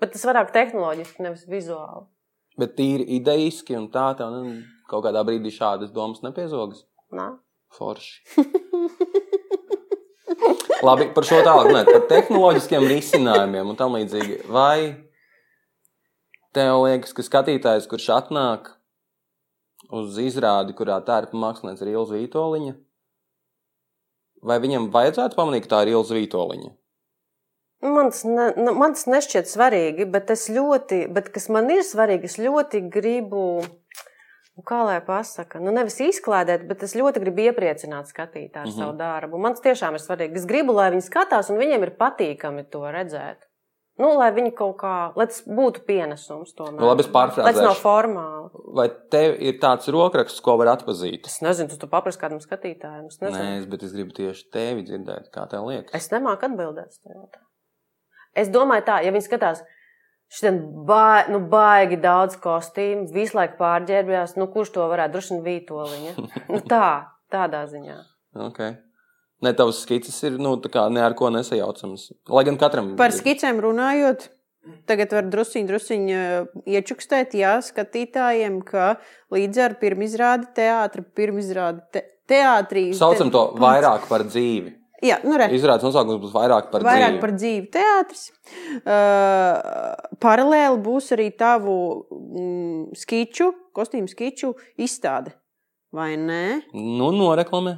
Bet tas vairāk tehnoloģiski, nevis vizuāli. Bet tīri idejiski un tā, tā nu, kaut kādā brīdī šādas domas nepiezogas. Nā? Forši. Labi, par šo tālāk runājot, par tehnoloģiskiem risinājumiem un tam līdzīgi. Vai tev liekas, ka skatītājs, kurš atnāk uz izrādi, kurā tērpa mākslinieks ir Ilza Vitoļiņa, vai viņam vajadzētu pamanīt, ka tā ir Ilza Vitoļiņa? Man tas, ne, nu, man tas nešķiet svarīgi, bet, ļoti, bet kas man ir svarīgi, es ļoti gribu, nu, kā lai pasaka, nu, nevis izklaidēt, bet es ļoti gribu iepriecināt skatītāju ar mm -hmm. savu darbu. Man tas tiešām ir svarīgi. Es gribu, lai viņi skatās, un viņiem ir patīkami to redzēt. Nu, lai viņi kaut kā, lai tas būtu pienesums tomēr. Nu, labi, es Lai tas nav formāli. Vai tev ir tāds rokraksts, ko var atpazīt? Es nezinu, tu to paprasti kādam skatītājam. Es, nezinu. Nē, es- bet es gribu tieši tevi dzirdēt, kā tev liekas. es nemāku atbildēt. Es domāju, tā, ja viņi skatās, šodien ba nu, baigi daudz kostīmu, visu laiku pārģērbjās, nu, kurš to varētu droši vien vītoliņa. Nu, tā, tādā ziņā. Okay. Ne, tavs skices ir nu, tā kā ne ar ko nesajaucams. Lai gan katram Par skicēm runājot, tagad var druskuļi, druskuļi iečukstēt, jā, skatītājiem, ka līdz ar pirmizrādi teātri, pirmizrādi te, teātrī. Saucam to vairāk par dzīvi. Jā, nu, re. Izrādes nosaukums būs vairāk par Vairāk dzīvi. par dzīvi teātris. Uh, paralēli būs arī tavu mm, skiču, kostīmu skiču izstāde. Vai ne? Nu, noreklamē.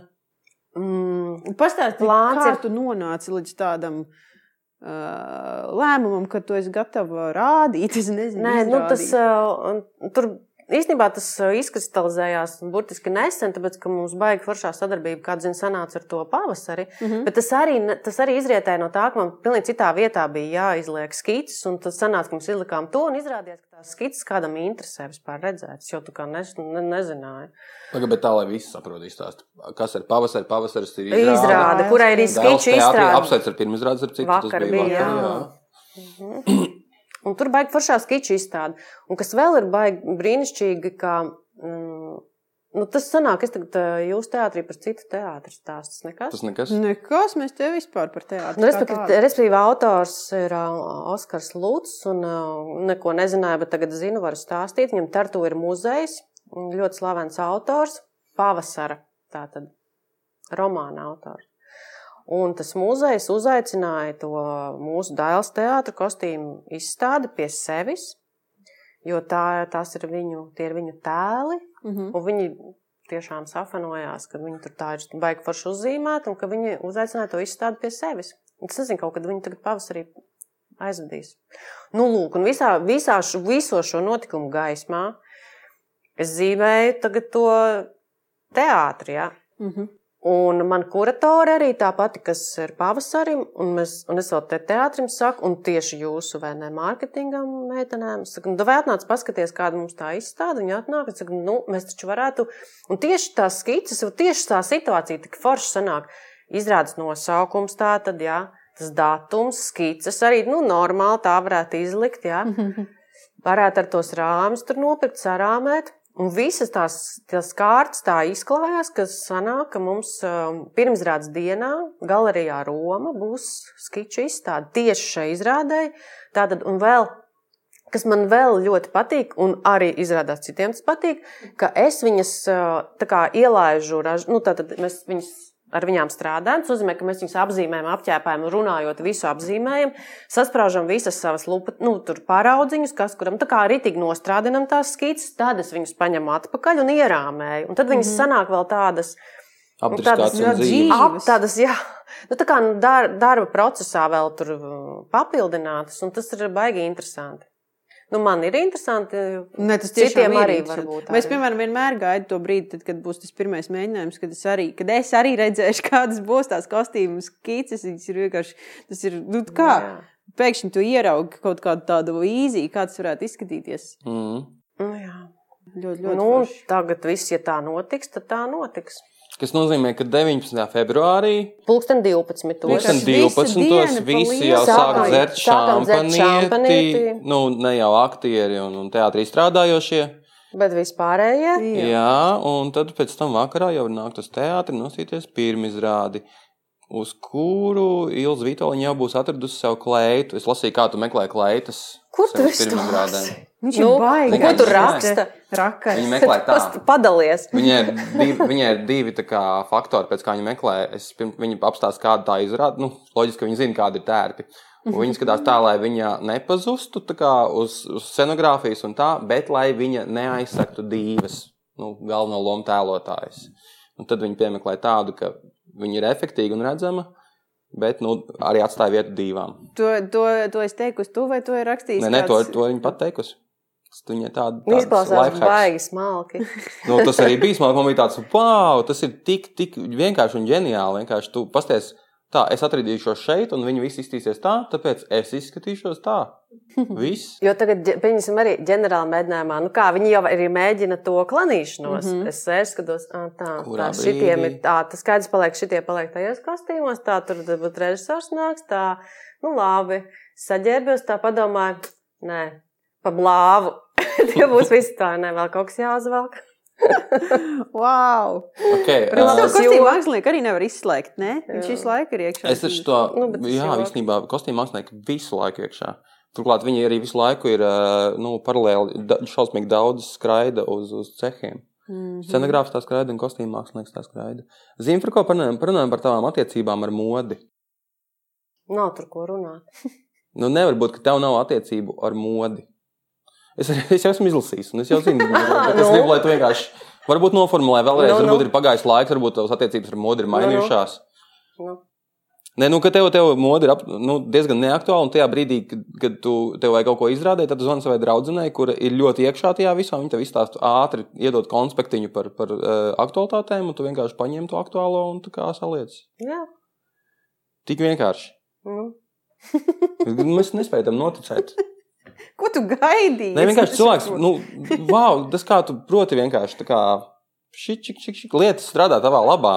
Mm, Pastāstiet, kā ir- tu nonāci līdz tādam uh, lēmumam, ka tu esi gatava rādīt. Es nezinu, Nē, nu, tas izrādīt. uh, tur īstenībā tas izkristalizējās burtiski nesen, tāpēc, ka mums baigi foršā sadarbība, kāda zina, sanāca ar to pavasari. Mm. -hmm. Bet tas arī, ne- tas arī izrietēja no tā, ka man pilnīgi citā vietā bija jāizliek skices, un tas sanāca, ka mums izlikām to, un izrādījās, ka tās skices kādam interesē vispār redzētas, jo tu kā nes, ne, nezināji. Pagaid, bet tā, lai visi saprotu, izstāst. Kas ir pavasari? Pavasaris ir Izrāde, Izrāde. izrāde kurai arī skiču izstrāde. Apsveic ar pirmā izrādes, ar citu. Vakar tas bija, bija vakar, jā. jā. Un tur baigi foršā skiču izstāde. Un kas vēl ir baigi brīnišķīgi, ka mm, nu, tas sanāk, es tagad ā, jūs teātrī par citu teātri stāstu. Tas nekas. Tas nekas. Nekas, mēs te vispār par teātri. Nu, respektīvi, respektīvi, autors ir uh, Oskars Lūks, un uh, neko nezināju, bet tagad zinu, varu stāstīt. Viņam Tartu ir muzejs, ļoti slavens autors, pavasara, tātad romāna autors. Un tas muzejs uzaicināja to mūsu dēls teātra kostīmu izstādi pie sevis, jo tā, tās ir viņu, tie ir viņu tēli, Mhm. Un viņi tiešām safanojās, ka viņi tur tā ir baigi forši uzzīmēti un ka viņi uzaicināja to izstādi pie sevis. Un Es nezinu, kaut kad viņi tagad pavasarī aizvedīs. Nu, lūk, un visā, visā šo, viso šo notikumu gaismā es zīmēju to teātri. Ja? Mhm. Un man kuratore arī tā pati, kas ir pavasarim, un, mēs, un es vēl te teātrim saku, un tieši jūsu vai ne mārketingam meitenēm. Es saku, nu, vai atnāc paskaties, kāda mums tā izstāde. Viņa atnāk, es saku, nu, mēs taču varētu. Un tieši tās skices, tieši tā situācija tik forši sanāk. Izrādes nosaukums tā tad, jā, tas datums, skices arī, nu, normāli tā varētu izlikt, jā. Varētu ar tos rāmus tur nopirkt, sarāmēt. Un visas tās, tās kārtas tā izklājās, ka sanāk, ka mums um, pirmsrādes dienā galerijā Roma būs skiču izstāde tieši šai izrādē. Tātad, un vēl, kas man vēl ļoti patīk, un arī izrādās citiem tas patīk, ka es viņas uh, tā kā ielaižu, nu tātad mēs viņas ar viņām strādājam. Tas nozīmē, ka mēs viņus apzīmējam, un runājot visu apzīmējam, sasprāžam visas savas lupa, nu, tur paraudziņus, kas kuram tā kā ritīgi nostrādinam tās skices, tad es viņus paņemu atpakaļ un ierāmēju. Un tad viņas mm -hmm. sanāk vēl tādas. Apdriskāts tādas ļoti. Ap, tādas, jā, nu, tā kā nu, dar, darba procesā vēl tur papildinātas, un tas ir baigi interesanti. Nu, man ir interesanti. Ne, tas Citiem arī interesanti. varbūt Mēs, piemēram, vienmēr gaidām to brīdi, tad, kad būs tas pirmais mēģinājums, kad es arī, kad es arī redzēšu, kādas būs tās kostīmu skices. Viņas ir vienkārši, tas ir, nu, kā, Jā. pēkšņi tu ieraugi kaut kādu tādu vīziju, kā tas varētu izskatīties. Mm. Nu, jā. Ļoti, ļoti Nu, forši. tagad viss, ja tā notiks, tad tā notiks. Kas nozīmē, ka 19. februārī, Pulksten 12. pulksten Vienkārši visa 12. diena pa visi lielu jau sāk dzert šampanieti. šampanieti. Nu, ne jau aktieri un, un teātrī strādājošie. Bet vispārējie. Jā. Jā, un tad pēc tam vakarā jau nāk uz teātri nosīties pirmizrādi, uz kuru Ilza Vitoļņa jau būs atradusi sev kleitu. Es lasīju, kā tu meklē kleitas. Kur tu esi pirmizrādēm. Viņš Nu, ir baigts. ko tu raksta? Rakais. Viņa meklē tā. Padalies. Viņai ir divi, viņai ir divi tā kā, faktori, pēc kā viņa meklē. Es pirms viņa apstāsta, kāda tā izrāda. Nu, loģiski, ka viņa zina, kāda ir tērpi. Un viņa skatās tā, lai viņa nepazustu tā kā, uz, uz scenogrāfijas un tā, bet lai viņa neaizsaktu divas nu, galveno lomu tēlotājus. Un tad viņa piemeklē tādu, ka viņa ir efektīva un redzama, bet nu, arī atstāja vietu divām. To, to, to es teikusi, tu vai to ir rakstījis? Nē, ne, to, kāds? to viņa pateikusi. Tas viņai tāda Nu, Izklausās baigi smalki. Nu, tas arī bija smalki. Man bija tāds, wow, tas ir tik, tik vienkārši un ģeniāli. Vienkārši tu pasties, tā, es atradīšos šeit, un viņi visi izskatīsies tā, tāpēc es izskatīšos tā. Viss. Jo tagad, pieņemsim, arī ģenerāla mēģinājumā, nu kā viņi jau arī mēģina to klanīšanos. Mm -hmm. Es sēžu, skatos, ā, tā, Kurā tā šitiem brīdī? ir tā, tas skaidrs paliek, šitie paliek tajos kostīmos, tā tur varbūt režisors nāks, tā, nu labi, saģērbies, tā padomāju, nē, pa blāvu. Tie būs visi tā, ne, vēl kaut kas jāuzvelk. Wow! Okay, Protams, Tas to uh, kostīmu mākslinieki arī nevar izslēgt, ne? Viņš visu laiku ir iekšā. es taču to, Nu, jā, īstenībā kostīm mākslinieki visu laiku iekšā. Turklāt viņi arī visu laiku ir uh, nu, paralēli da, šausmīgi daudz skraida uz, uz cehiem. Mhm. Scenogrāfs tā skraida un kostīm mākslinieks tā skraida. Zini, par ko parunājam? Parunājam par tavām attiecībām ar modi. Nav tur ko runāt. Nu, nevar būt, ka tev nav attiecību ar modi. Es, es jau esmu izlasījis, un es jau zinu, Nu. gribu, lai tu vienkārši varbūt noformulē vēlreiz. Nu, nu. Varbūt ir pagājis laiks, varbūt tavas attiecības ar modi ir mainījušās. Nu. Nē, nu, ka tev, tev modi ir ap, nu, diezgan neaktuāla, un tajā brīdī, kad, kad tu tev vajag kaut ko izrādīt, tad zvani savai draudzenei, kur ir ļoti iekšā tajā visā. Viņa tev izstāsta ātri, iedod konspektiņu par, par uh, aktualitātēm, un tu vienkārši paņem to aktuālo un tu kā saliec. Jā. Tik vienkārši. Nu. Mēs nespējam tam noticēt. Ko tu gaidīji? Nē, vienkārši cilvēks, nu, wow, tas kā tu proti vienkārši tā kā šī, lietas strādā tavā labā.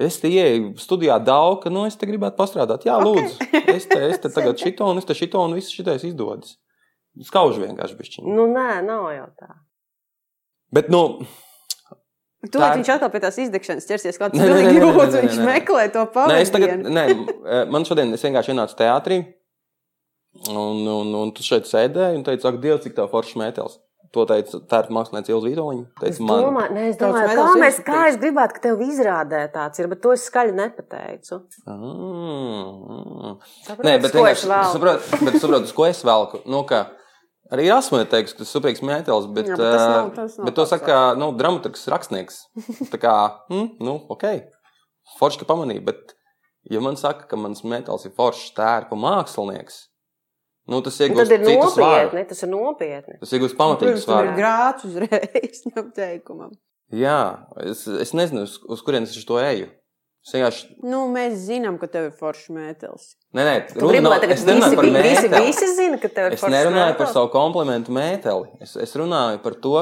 Es te ienāku studijā daudz, ka, nu, es te gribētu pastrādāt. Jā, lūdzu, es te, es te tagad šito un es te šito un viss šitais izdodas. Skauž vienkārši bišķiņi. nu, nē, nav jau tā. Bet, nu, Tu tā viņš atkal pie tās izdegšanas ķersies, kā tas pilnīgi jūtas. Viņš meklē to nē, es tagad, nē, man šodien es vienkārši ienācu teātrī. Un, un, un tu šeit sēdēji un teici, ak, Dievs, cik tā forša mētelis. To teica ir mākslinieca Ilza Vitoļņa. Es Teica, man, domāju, nē, es domāju kā, ir mēs, kā es gribētu, ka tev izrādē tāds ir, bet to es skaļi nepateicu. Mm. Saproti, Nē, bet es vienkārši saprotu, bet saprotu, uz ko es velku. Nu, ka arī esmu teicis, ka tas ir superīgs mētelis, bet, Jā, bet tas nav- bet to tāds saka nu, dramaturgs, rakstnieks. Tā kā, mm, nu, ok, forši, ka pamanīja, bet, ja man saka, ka mans mētelis ir foršs tērpa mākslinieks, nu, tas Nu, iegūst Tad ir nopietni, tas ir nopietni. Tas iegūst pamatīgu svaru. grāts uzreiz tam teikumam. Jā, es, es nezinu, uz, uz kurienes es to eju. Es vienkārši, Nu, mēs zinām, ka tev ir foršs mētelis. nē, nē, lai tagad es nerunāju visi, par visi, mēteli. visi zina, ka tev ir Es foršs nerunāju par mētelis? savu komplimentu mēteli. Es, es runāju par to,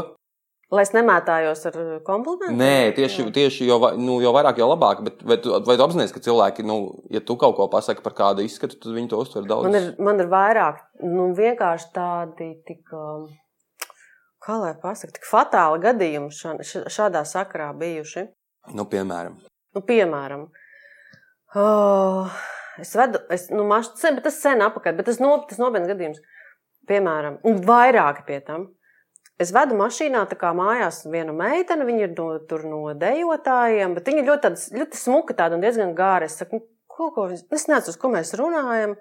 Lai es nemētājos ar komplimentu? Nē, tieši, tieši jo, nu, jo vairāk, jo labāk. Bet vai tu, vai tu apzinājies, ka cilvēki, nu, ja tu kaut ko pasaki par kādu izskatu, tad viņi to uztver daudz. Man ir, man ir vairāk, nu, vienkārši tādi tik, um, kā lai pasakā, tik fatāli gadījumi ša, ša, šādā sakarā bijuši. Nu, piemēram, Nu, piemēram, oh, es vedu, es, nu, maš, sen, bet tas sen apakaļ, bet tas, no, tas nopietns gadījums. Piemēram, un vairāki pie tam. Es vedu mašīnā, tā kā mājās viena meitene, viņa ir no, tur no dejotājiem, bet viņa ir ļoti, tāds, ļoti smuka tāda un diezgan gāra. Es saku, nu, ko, ko, viņas- es nezinu, uz ko mēs runājam,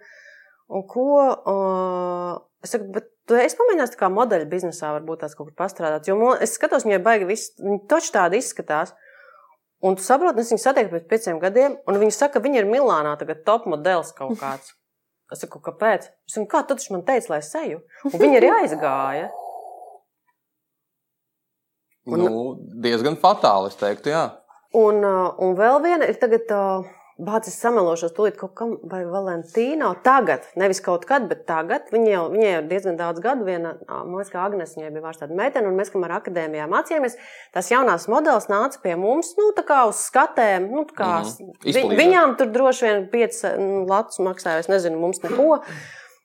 un ko, uh, es saku, bet tu esi pamēģinājis tā kā modeļu biznesā varbūt tās kaut kur pastrādāt, jo mo- es skatos, viņai baigi viss, viņa taču tāda izskatās. Un tu saproti, es viņu satieku pēc pieciem gadiem, un viņi saka, ka viņa ir Milānā tagad top modelis kaut kāds. Es saku, kāpēc? Es saku, kā viņš man teica, lai es eju? Un viņa arī aizgāja. Un- nu, diezgan fatāli, es teiktu, jā. Un, uh, un vēl viena ir tagad, uh, bācis samelošos tūlīt kaut kam, vai Valentīna. Tagad, nevis kaut kad, bet tagad. Viņa jau, viņai jau ir diezgan daudz gadu. Viena, man liekas, ka Agnes viņai bija vairs tāda meitene, un mēs, kamēr akadēmijā mācījāmies, tās jaunās modelis nāca pie mums, nu, tā kā uz skatēm. Nu, kā, Mhm. vi, Izpalīdzēt. viņām tur droši vien piecas nu, latus maksāja, es nezinu, mums neko.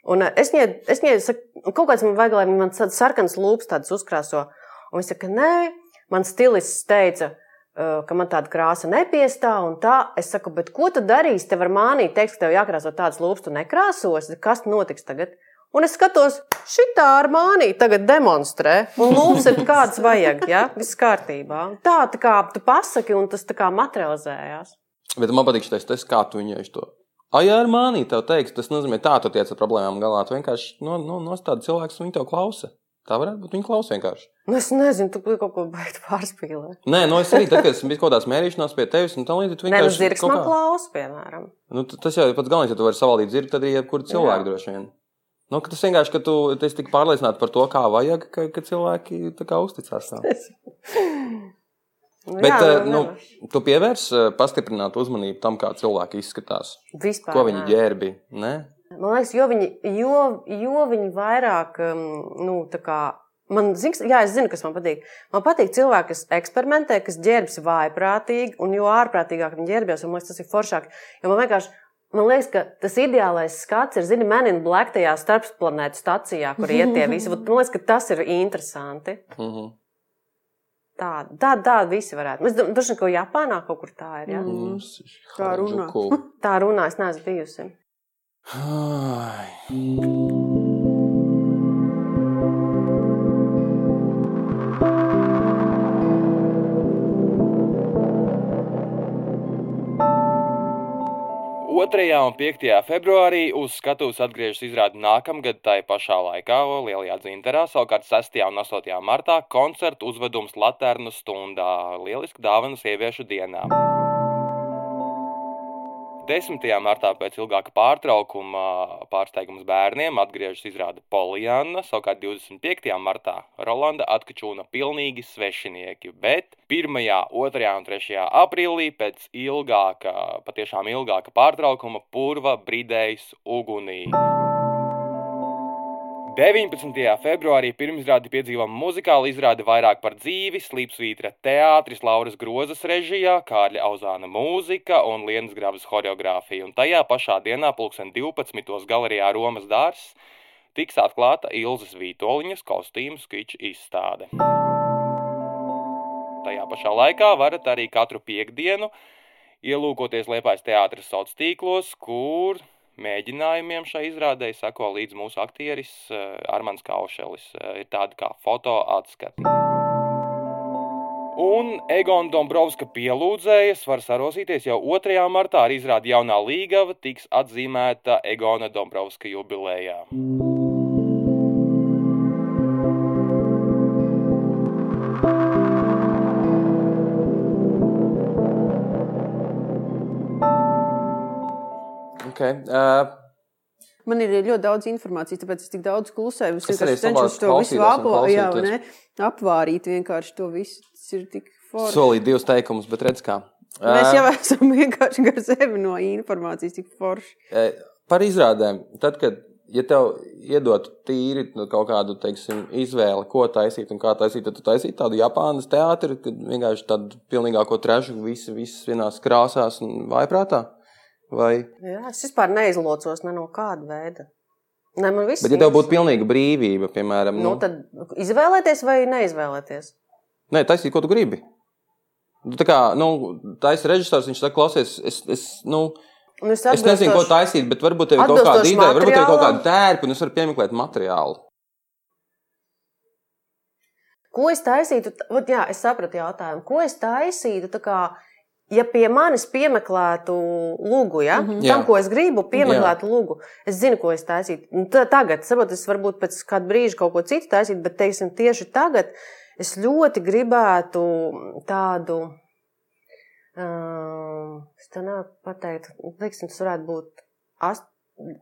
Un es viņai, es viņai saku, kaut kāds man vajag, lai man tāds sarkans lūps tādas uzkrāso. Un viņa saka, nē, man stilists teica, ka man tāda krāsa nepiestāv. un Tā. Es saku, bet ko tu darīsi? Tev var mānīt, teiks, ka tev jākrāso tādas lūpas, tu nekrāsos. Kas notiks tagad? Un es skatos, šitā ar mānī tagad demonstrē. Un lūpas ir kādas vajag, ja? Viss kārtībā. Tā, tā kā tu pasaki, un tas tā kā materializējās. Bet man patīk šis tas, kā tu viņai to. Ai, ar mani tev teiks, tas nozīmē, tā tu tiec ar problēmām galā. Tu vienkārši no, no, nostādi cilvēks, un viņi tev klausa. Tā varētu būt. Viņi klausa vienkārši. Nu, es nezinu, tu kaut ko baigtu pārspīlēt. Nē, no es arī, tad, kad esmu bijis kaut kādās mērīšanās pie tevis, un tā līdzi, tu Nē, nu, vienkārši. zirgs man kā- klausa, piemēram. Nu, tas jau ir pats galvenais, ja tu vari savaldīt zirgu, tad arī jebkuru cilvēku Jā. droši vien. Nu, tas vienkārši, ka tu esi tik pārliecināts par to, kā vajag, ka, ka cilvēki tā kā uzticās. tam. Nu, Bet jā, jā, nu, nevar. tu pievērs eh, pastiprināt uzmanību tam, kā cilvēki izskatās. Vispār, Ko viņi ģērbi. Ne? Man liekas, jo viņi, jo, jo viņi vairāk, um, nu, tā kā. Man, zins, jā, es zinu, kas man patīk. Man patīk cilvēki, kas eksperimentē, kas ģērbjas vājprātīgi, un jo ārprātīgāk viņi ģērbjas, man liekas, tas ir foršāk. Jo man vienkārši, man liekas, ka tas ideālais skats ir, zini, Men in Black tajā starpplanētu stacijā, kur iet tie visi. Man liekas, ka tas ir interesanti. Mhm. Tā, tā, tā visi varētu. Es domāju, ka Japānā kaut kur tā ir. Ja? Mm. Kā runā. Harajuku. Tā runā, es neesmu bijusi. Ой. Otrajā un 5. februārī uz skatuves atgriežas izrāde nākamgad tai pašā laikā Lielajā dzinterā, savukārt 6. un 8. martā koncertu uzvedums Latvijas stundā - lieliski dāvana sieviešu dienām. 10. martā pēc ilgāka pārtraukuma pārsteigums bērniem atgriežas izrāda Polijana, savukārt 25. martā Rolanda atkačūna pilnīgi svešinieki, bet 1., 2. un 3. aprīlī pēc ilgāka, patiešām ilgāka pārtraukuma purva bridējs ugunī. 19. februārī pirmizrādi piedzīvām muzikālu izrādi vairāk par dzīvi, Slīpsvītra teātris Lauras Grozas režijā, Kārļa Auzāna mūzika un Lienas Gravas horeogrāfija. Un tajā pašā dienā, pulksten 12. galerijā Romas dārs, tiks atklāta Ilzas Vītoliņas kostīmu skiču izstāde. Tajā pašā laikā varat arī katru piekdienu ielūkoties Liepājas teātris sauc tīklos, kur mēģinājumiem šai izrādē sako līdz mūsu aktieris eh, Armāns Kaušelis. Eh, ir tādi kā foto atskati. Un Egona Dombrovska pielūdzējas var sarosīties jau 2. martā ar izrādi jaunā līgava tiks atzīmēta Egona Dombrovska jubilējā. Okay. Uh, Man ir ļoti daudz informācijas, tāpēc es tik daudz klusēju. Es vienkārši cenšos to visu apvārīt, ne, apvārīt vienkārši to visu. Tas ir tik forši. Solīt divus teikumus, bet redz kā. Mēs jau esam vienkārši gar sevi no informācijas tik forši. Par izrādēm. Tad, kad ja tev iedot tīri nu, kaut kādu teiksim, izvēli, ko taisīt un kā taisīt, tad tu taisītu tādu Japānas teātri, kad vienkārši tādu pilnīgāko trešu, visi, visas vienās krāsās un vaiprātā. Vai? Jā, es vispār neizlocos ne no kāda veida. Ne, man viss Bet, ja tev būtu pilnīga brīvība, piemēram, nu, nu, tad izvēlēties vai neizvēlēties? Nē, taisīt, ko tu gribi. Nu, tā kā, nu, taisa režisors, viņš saka, klausies, es, es, nu, Un es, es nezinu, ko taisīt, bet varbūt tev ir kaut kāda ideja, varbūt tev ir kaut kāda tērpa, un es varu piemeklēt materiālu. Ko es taisītu? Jā, es sapratu jautājumu. Ko es taisītu? Ja pie manis piemeklētu lūgu, ja, mm -hmm. tam, ko es gribu, piemeklētu lūgu, es zinu, ko es taisītu. Nu, tagad, saprot, es varbūt pēc kāda brīža kaut ko citu taisītu, bet teiksim, tieši tagad es ļoti gribētu tādu. Uh, es tā nevaru pateikt, teiksim, tas varētu būt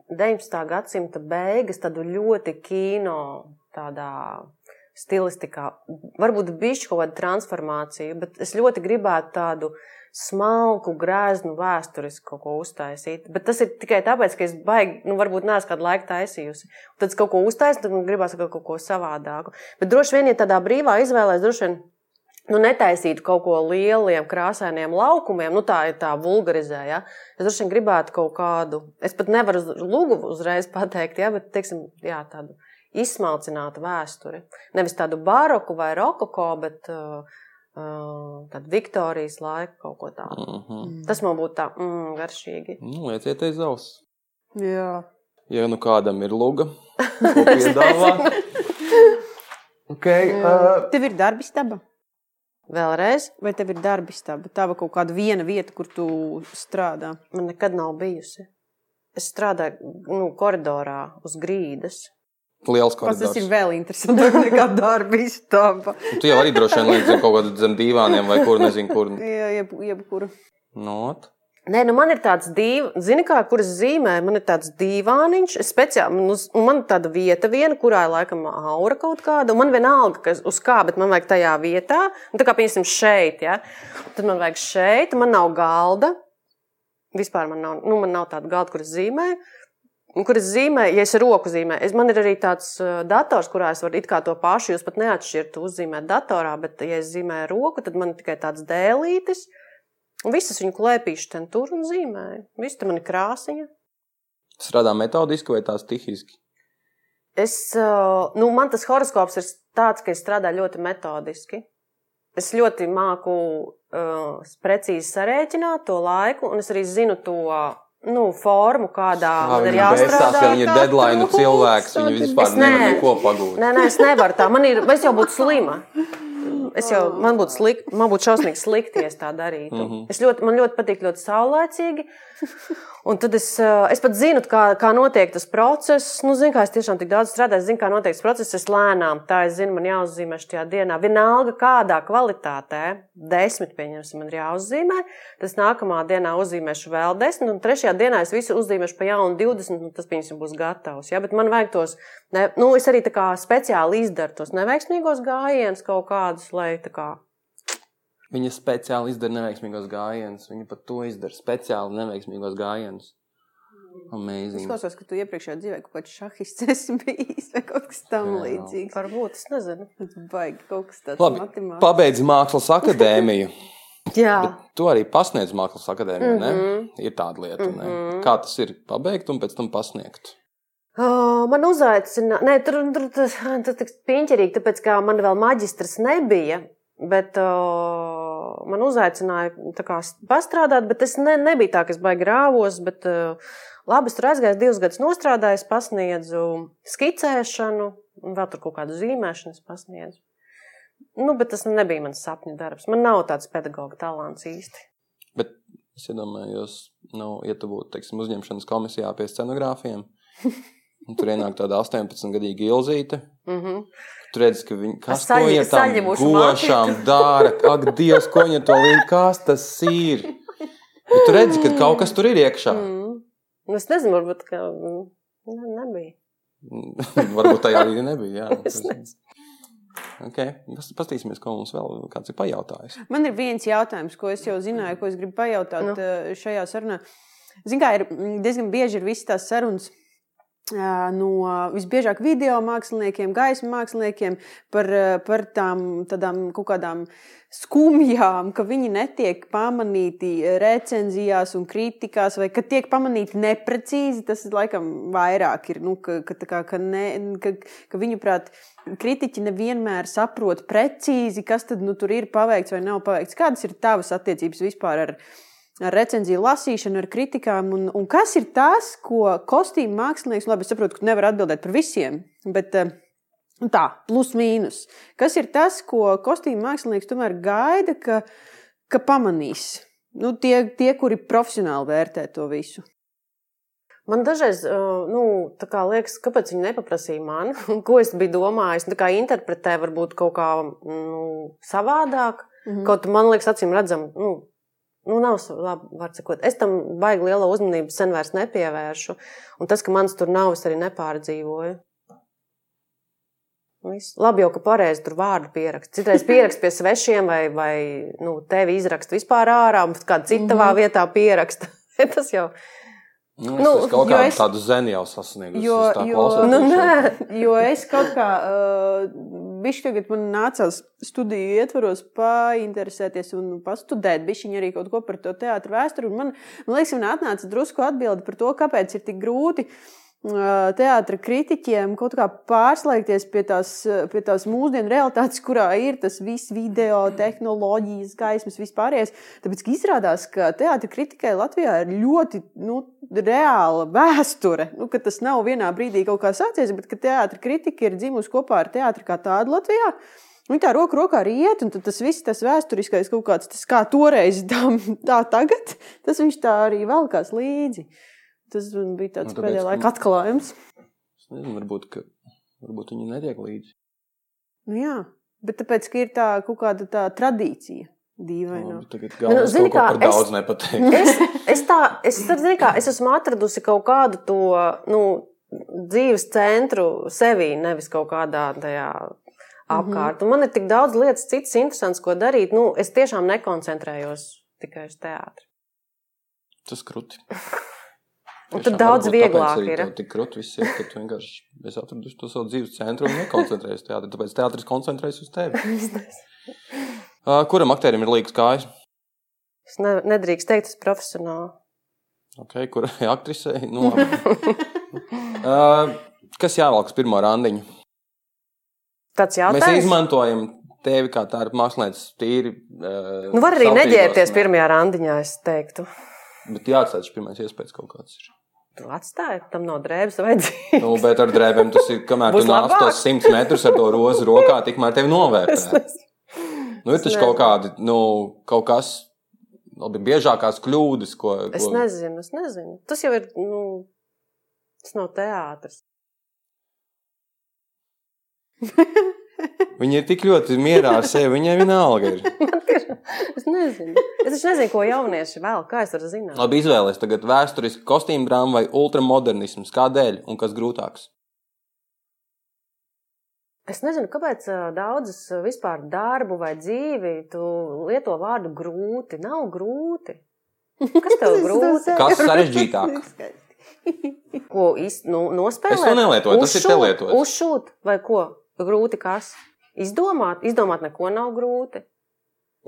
19. gadsimta beigas, tādu ļoti kino tādā stilistikā. Varbūt bišķi kaut kāda transformācija, bet es ļoti gribētu tādu uh, smalku, grēznu, vēsturisku kaut ko uztaisīt. Bet tas ir tikai tāpēc, ka es baigi, nu, varbūt neesmu kādu laiku taisījusi. Tad es kaut ko uztaisīju, tad man gribās kaut ko savādāku. Bet droši vien, ja tādā brīvā izvēlēs, droši vien. Nu, netaisītu kaut ko lieliem, krāsainiem laukumiem, nu tā ir tā vulgarizēta. Ja? Es droši vien gribētu kaut kādu, es pat nevaru lūgu uzreiz pateikt, ja? bet teiksim, jā, tādu izsmalcinātu vēsturi. Nevis tādu baroku vai rokoko, bet uh, Tad Viktorijas laika kaut ko tādu. Mm -hmm. Tas man būtu tā mm, garšīgi. Nu, lieciet aiz auss. Jā. Ja nu kādam ir luga, ko piedāvā. okay, uh... Tev ir darbistaba? Vēlreiz? Vai tev ir darbistaba? Tava kaut kāda viena vieta, kur tu strādā? Man nekad nav bijusi. Es strādāju nu, koridorā uz grīdas. Liels koridors. Tas ir vēl interesantāk nekā darba istaba. tu jau arī droši vien līdz kaut kādam zem divāniem vai kur, nezinu, kur. Jā, jeb, jebkuru. Not. Nē, nu man ir tāds dīvains, zini, kā kuras zīmē, man ir tāds dīvāniņš, speciāli, nu, un man ir tāda vieta viena, kurā ir laikam aura kaut kāda, un man vienalga, kas uz kā, bet man vajag tajā vietā, un tā kā, piemēram, šeit, ja, tad man vajag šeit, man nav galda, vispār man nav, nu, man nav tāda galda, kuras zīmē, kur es zīmēju, ja es roku zīmēju. Es, man ir arī tāds uh, dators, kurā es varu it kā to pašu, jūs pat neatšķirtu uzzīmēt datorā, bet, ja es zīmēju roku, tad man ir tikai tāds dēlītis. Un visas viņu klēpīšu ten tur un zīmēju. Viss tur man ir krāsiņa. Strādā metodiski vai tā stihiski? Es, uh, nu, man tas horoskops ir tāds, ka es strādāju ļoti metodiski. Es ļoti māku uh, precīzi sarēķināt to laiku, un es arī zinu to nu, formu, kādā Kā man ir jāstrādā. Tas, viņa ir deadline cilvēks, viņa vispār nevar neko pagūt. Nē, nē, es nevaru tā. Man ir, es jau būtu slima. Es jau, man būtu slikti, man būtu šausmīgi slikti, ja tā darītu. Mm -hmm. Es ļoti, man ļoti patīk ļoti saulēcīgi. Un tad es, eh, es pat zinu, kā, kā notiek tas process. Nu, zinu, kā es tiešām tik daudz strādāju, zinu, kā notiek tas process. Es lēnām tā, es zinu, man jāuzzīmē šajā dienā. Vienalga, kādā kvalitātē, desmit, pieņemsim, man ir jāuzzīmē. Tas nākamā dienā uzzīmēšu vēl desmit, un trešajā dienā es visu uzzīmēšu pa jaunu 20, un tas, pieņemsim, būs gatavs. Ja? Bet man vajag tos, ne, nu, es arī tā kā speciāli izdaru tos neveiksmīgos gājienus kaut kādus, lai tā kā Viņa speciāli izdara neveiksmīgos gājienus. Viņa pat to izdara speciāli neveiksmīgos gājienus. Es Amazing. klausos, ka tu iepriekšējā dzīvē kaut kāds šahists esi bijis vai kaut kas tam līdzīgs. varbūt, es nezinu. Baigi kaut kas tāds Labi, matemātisks. pabeidz mākslas akadēmiju. Jā. Bet tu arī pasniedz mākslas akadēmiju. Mm Mhm. -hmm. Ir tāda lieta, mm Mhm. -hmm. kā tas ir pabeigt un pēc tam pasniegt. Oh, man uzaicināja, nē, tur tur tas tur tik piņķerīgi, tāpēc kā man vēl maģistrs nebija. Bet uh, man uzaicināja kā pastrādāt, bet es ne, nebija tā, ka es baigi rāvos. Bet, uh, labi, es tur aizgāju, divus gadus es pasniedzu skicēšanu, un vēl tur kaut kādu zīmēšanu pasniedzu. Nu, bet tas nebija mans sapņu darbs. Man nav tāds pedagoģa talants īsti. Bet es iedomājos, nu, ja tu būtu teiksim, uzņemšanas komisijā pie scenogrāfiem, un tur ienāk tāda 18-gadīga ilzīte. Mm -hmm. Tur redz, ka viņi kas to saļi- ir tam gošām dara. Ak, Dievs, ko viņa to līdz, kas tas ir? Bet tu redzi, ka kaut kas tur ir iekšā. Mm. Nu, Es nezinu, varbūt ka mm, ne, nebija. Varbūt tajā arī nebija. Jā. Es nezinu. Okay. Pas- Pastīsimies, ko mums vēl kāds ir pajautājis. Man ir viens jautājums, ko es jau zināju, ko es gribu pajautāt Nu. nu. šajā sarunā. Ziniet, kā ir mm, diezgan bieži ir visas tās sarunas. No visbiežāk video māksliniekiem, gaismu māksliniekiem par, par tām tādām kaut kādām skumjām, ka viņi netiek pamanīti recenzijās un kritikās, vai ka tiek pamanīti neprecīzi. Tas laikam vairāk ir, nu, ka, ka, kā, ka, ne, ka, ka viņuprāt, kritiķi nevienmēr saprot precīzi, kas tad nu, tur ir paveikts vai nav paveikts. Kādas ir tavas attiecības vispār ar, ar recenziju lasīšanu, ar kritikām? Un, un kas ir tas, ko kostīm mākslinieks, labi, es saprotu, ka tu nevari atbildēt par visiem, bet eh, nu tā, plus mīnus. Kas ir tas, ko kostīm mākslinieks tomēr gaida, ka, ka pamanīs? Nu, tie, tie, kuri profesionāli vērtē to visu. Man dažreiz uh, nu, liekas, kāpēc viņi nepaprasīja man, ko es biju domājis. Tā kā interpretē varbūt kaut kā nu, savādāk. Mhm. Kaut man liekas, acīm redzam, nu, nu nav labi, var sakot. Es tam baigi lielu uzmanību sen vairs nepievēršu. Un tas, ka manas tur nav, es arī nepārdzīvoju. Viss. Labi jau, ka pareizi tur vārdu pierakst. Citreiz pierakst pie svešiem vai, vai nu, tevi izrakst vispār ārā, un kāda cita tavā Mhm. vietā pieraksta. tas jau Nu, Nu, es kaut jo kādu es- tādu zeni jau sasniegu. Jo, jo, klausos. Nu, nē. jo es kaut kā, uh, bišķi tagad man nācās studiju ietvaros painteresēties un pastudēt, bišķiņi arī kaut ko par to teātru vēsturi. Man, man liekas, man atnāca drusku atbildi par to, kāpēc ir tik grūti uh, teātra kritiķiem kaut kā pārslēgties pie tās, uh, pie tās mūsdienu realitātes, kurā ir tas viss video, tehnoloģijas, gaismas, vispārējais. Tāpēc ka izrādās, ka teātra kritikai Latvijā ir ļoti nu, reāla vēsture. Nu, tas nav vienā brīdī kaut kā sācies, bet ka teātra kritika ir dzimusi kopā ar teātru kā tādu Latvijā. Viņi tā roku rokā arī iet, un tas viss, tas vēsturiskais kaut kāds, tas kā toreiz, tā, tā tagad, tas viņš tā arī velkās līdzi. Tas bija tāds Nu, tāpēc, pēdējā ka- laika atklājums. Es nezinu, varbūt, ka, varbūt viņi netiek līdzi. Nu, jā, bet tāpēc, ka ir tā kaut kāda tā tradīcija. Dīvaina. Nu, Nu, zini kā, par es-. Es, es, tā, es, zini, kā, es esmu atradusi kaut kādu to nu, dzīves centru sevī, nevis kaut kādā tajā apkārt. Un man ir tik daudz lietas, citas interesantas, ko darīt. Nu, es tiešām nekoncentrējos tikai uz teātri. Tas krūti. Un tad daudz vieglāk ir. Tik krūti viss ir, ka tu vienkārši esi atradusi to savu dzīves centru un nekoncentrējies uz teātri. Tāpēc teātris koncentrējas uz tevi. Uh, kuram aktierim ir līgas kājas? Es ne, nedrīkst teikt, tas profesionāli. Okay, kurai aktrisei? Nu, uh, kas jāvelk uz pirmo randiņu? Tāds Mēs jautājums. izmantojam tevi kā tādu mākslinieku tīri. Uh, Nu, var arī savtīgos, neģērbties ne? pirmajā randiņā, es teiktu. Bet jāatstāj šis pirmais iespējas kaut kāds. Ir. Tu atstāji, tam nav drēbes vajadzīgas. Nu, bet ar drēbēm tas ir, kamēr tu nāc tos simts metrus ar to rozi rokā, tikmēr tevi novērtē. Nu, ir taču kaut kādi, nu, kaut kas, labi, biežākās kļūdas, ko. Es ko... nezinu, es nezinu. Tas jau ir, nu, tas nav teātris. Viņa ir tik ļoti mierā ar sevi, viņai vienalga ir. es nezinu. Es taču nezinu, ko jaunieši vēl. Kā es varu zināt? Labi, izvēlēties tagad vēsturisku kostīmu drāmu vai ultramodernismu. Kādēļ un kas grūtāks? Es nezinu, kāpēc daudzas vispār darbu vai dzīvi tu lieto vārdu grūti. Nav grūti. Kas tev grūti? Kas sarežģītāk? Ko īsti nu, nospēlēt? Es to nelietoju, tas ir te Uzšūt? lietots. Uzšūt vai ko? Grūti kas? Izdomāt, izdomāt neko nav grūti.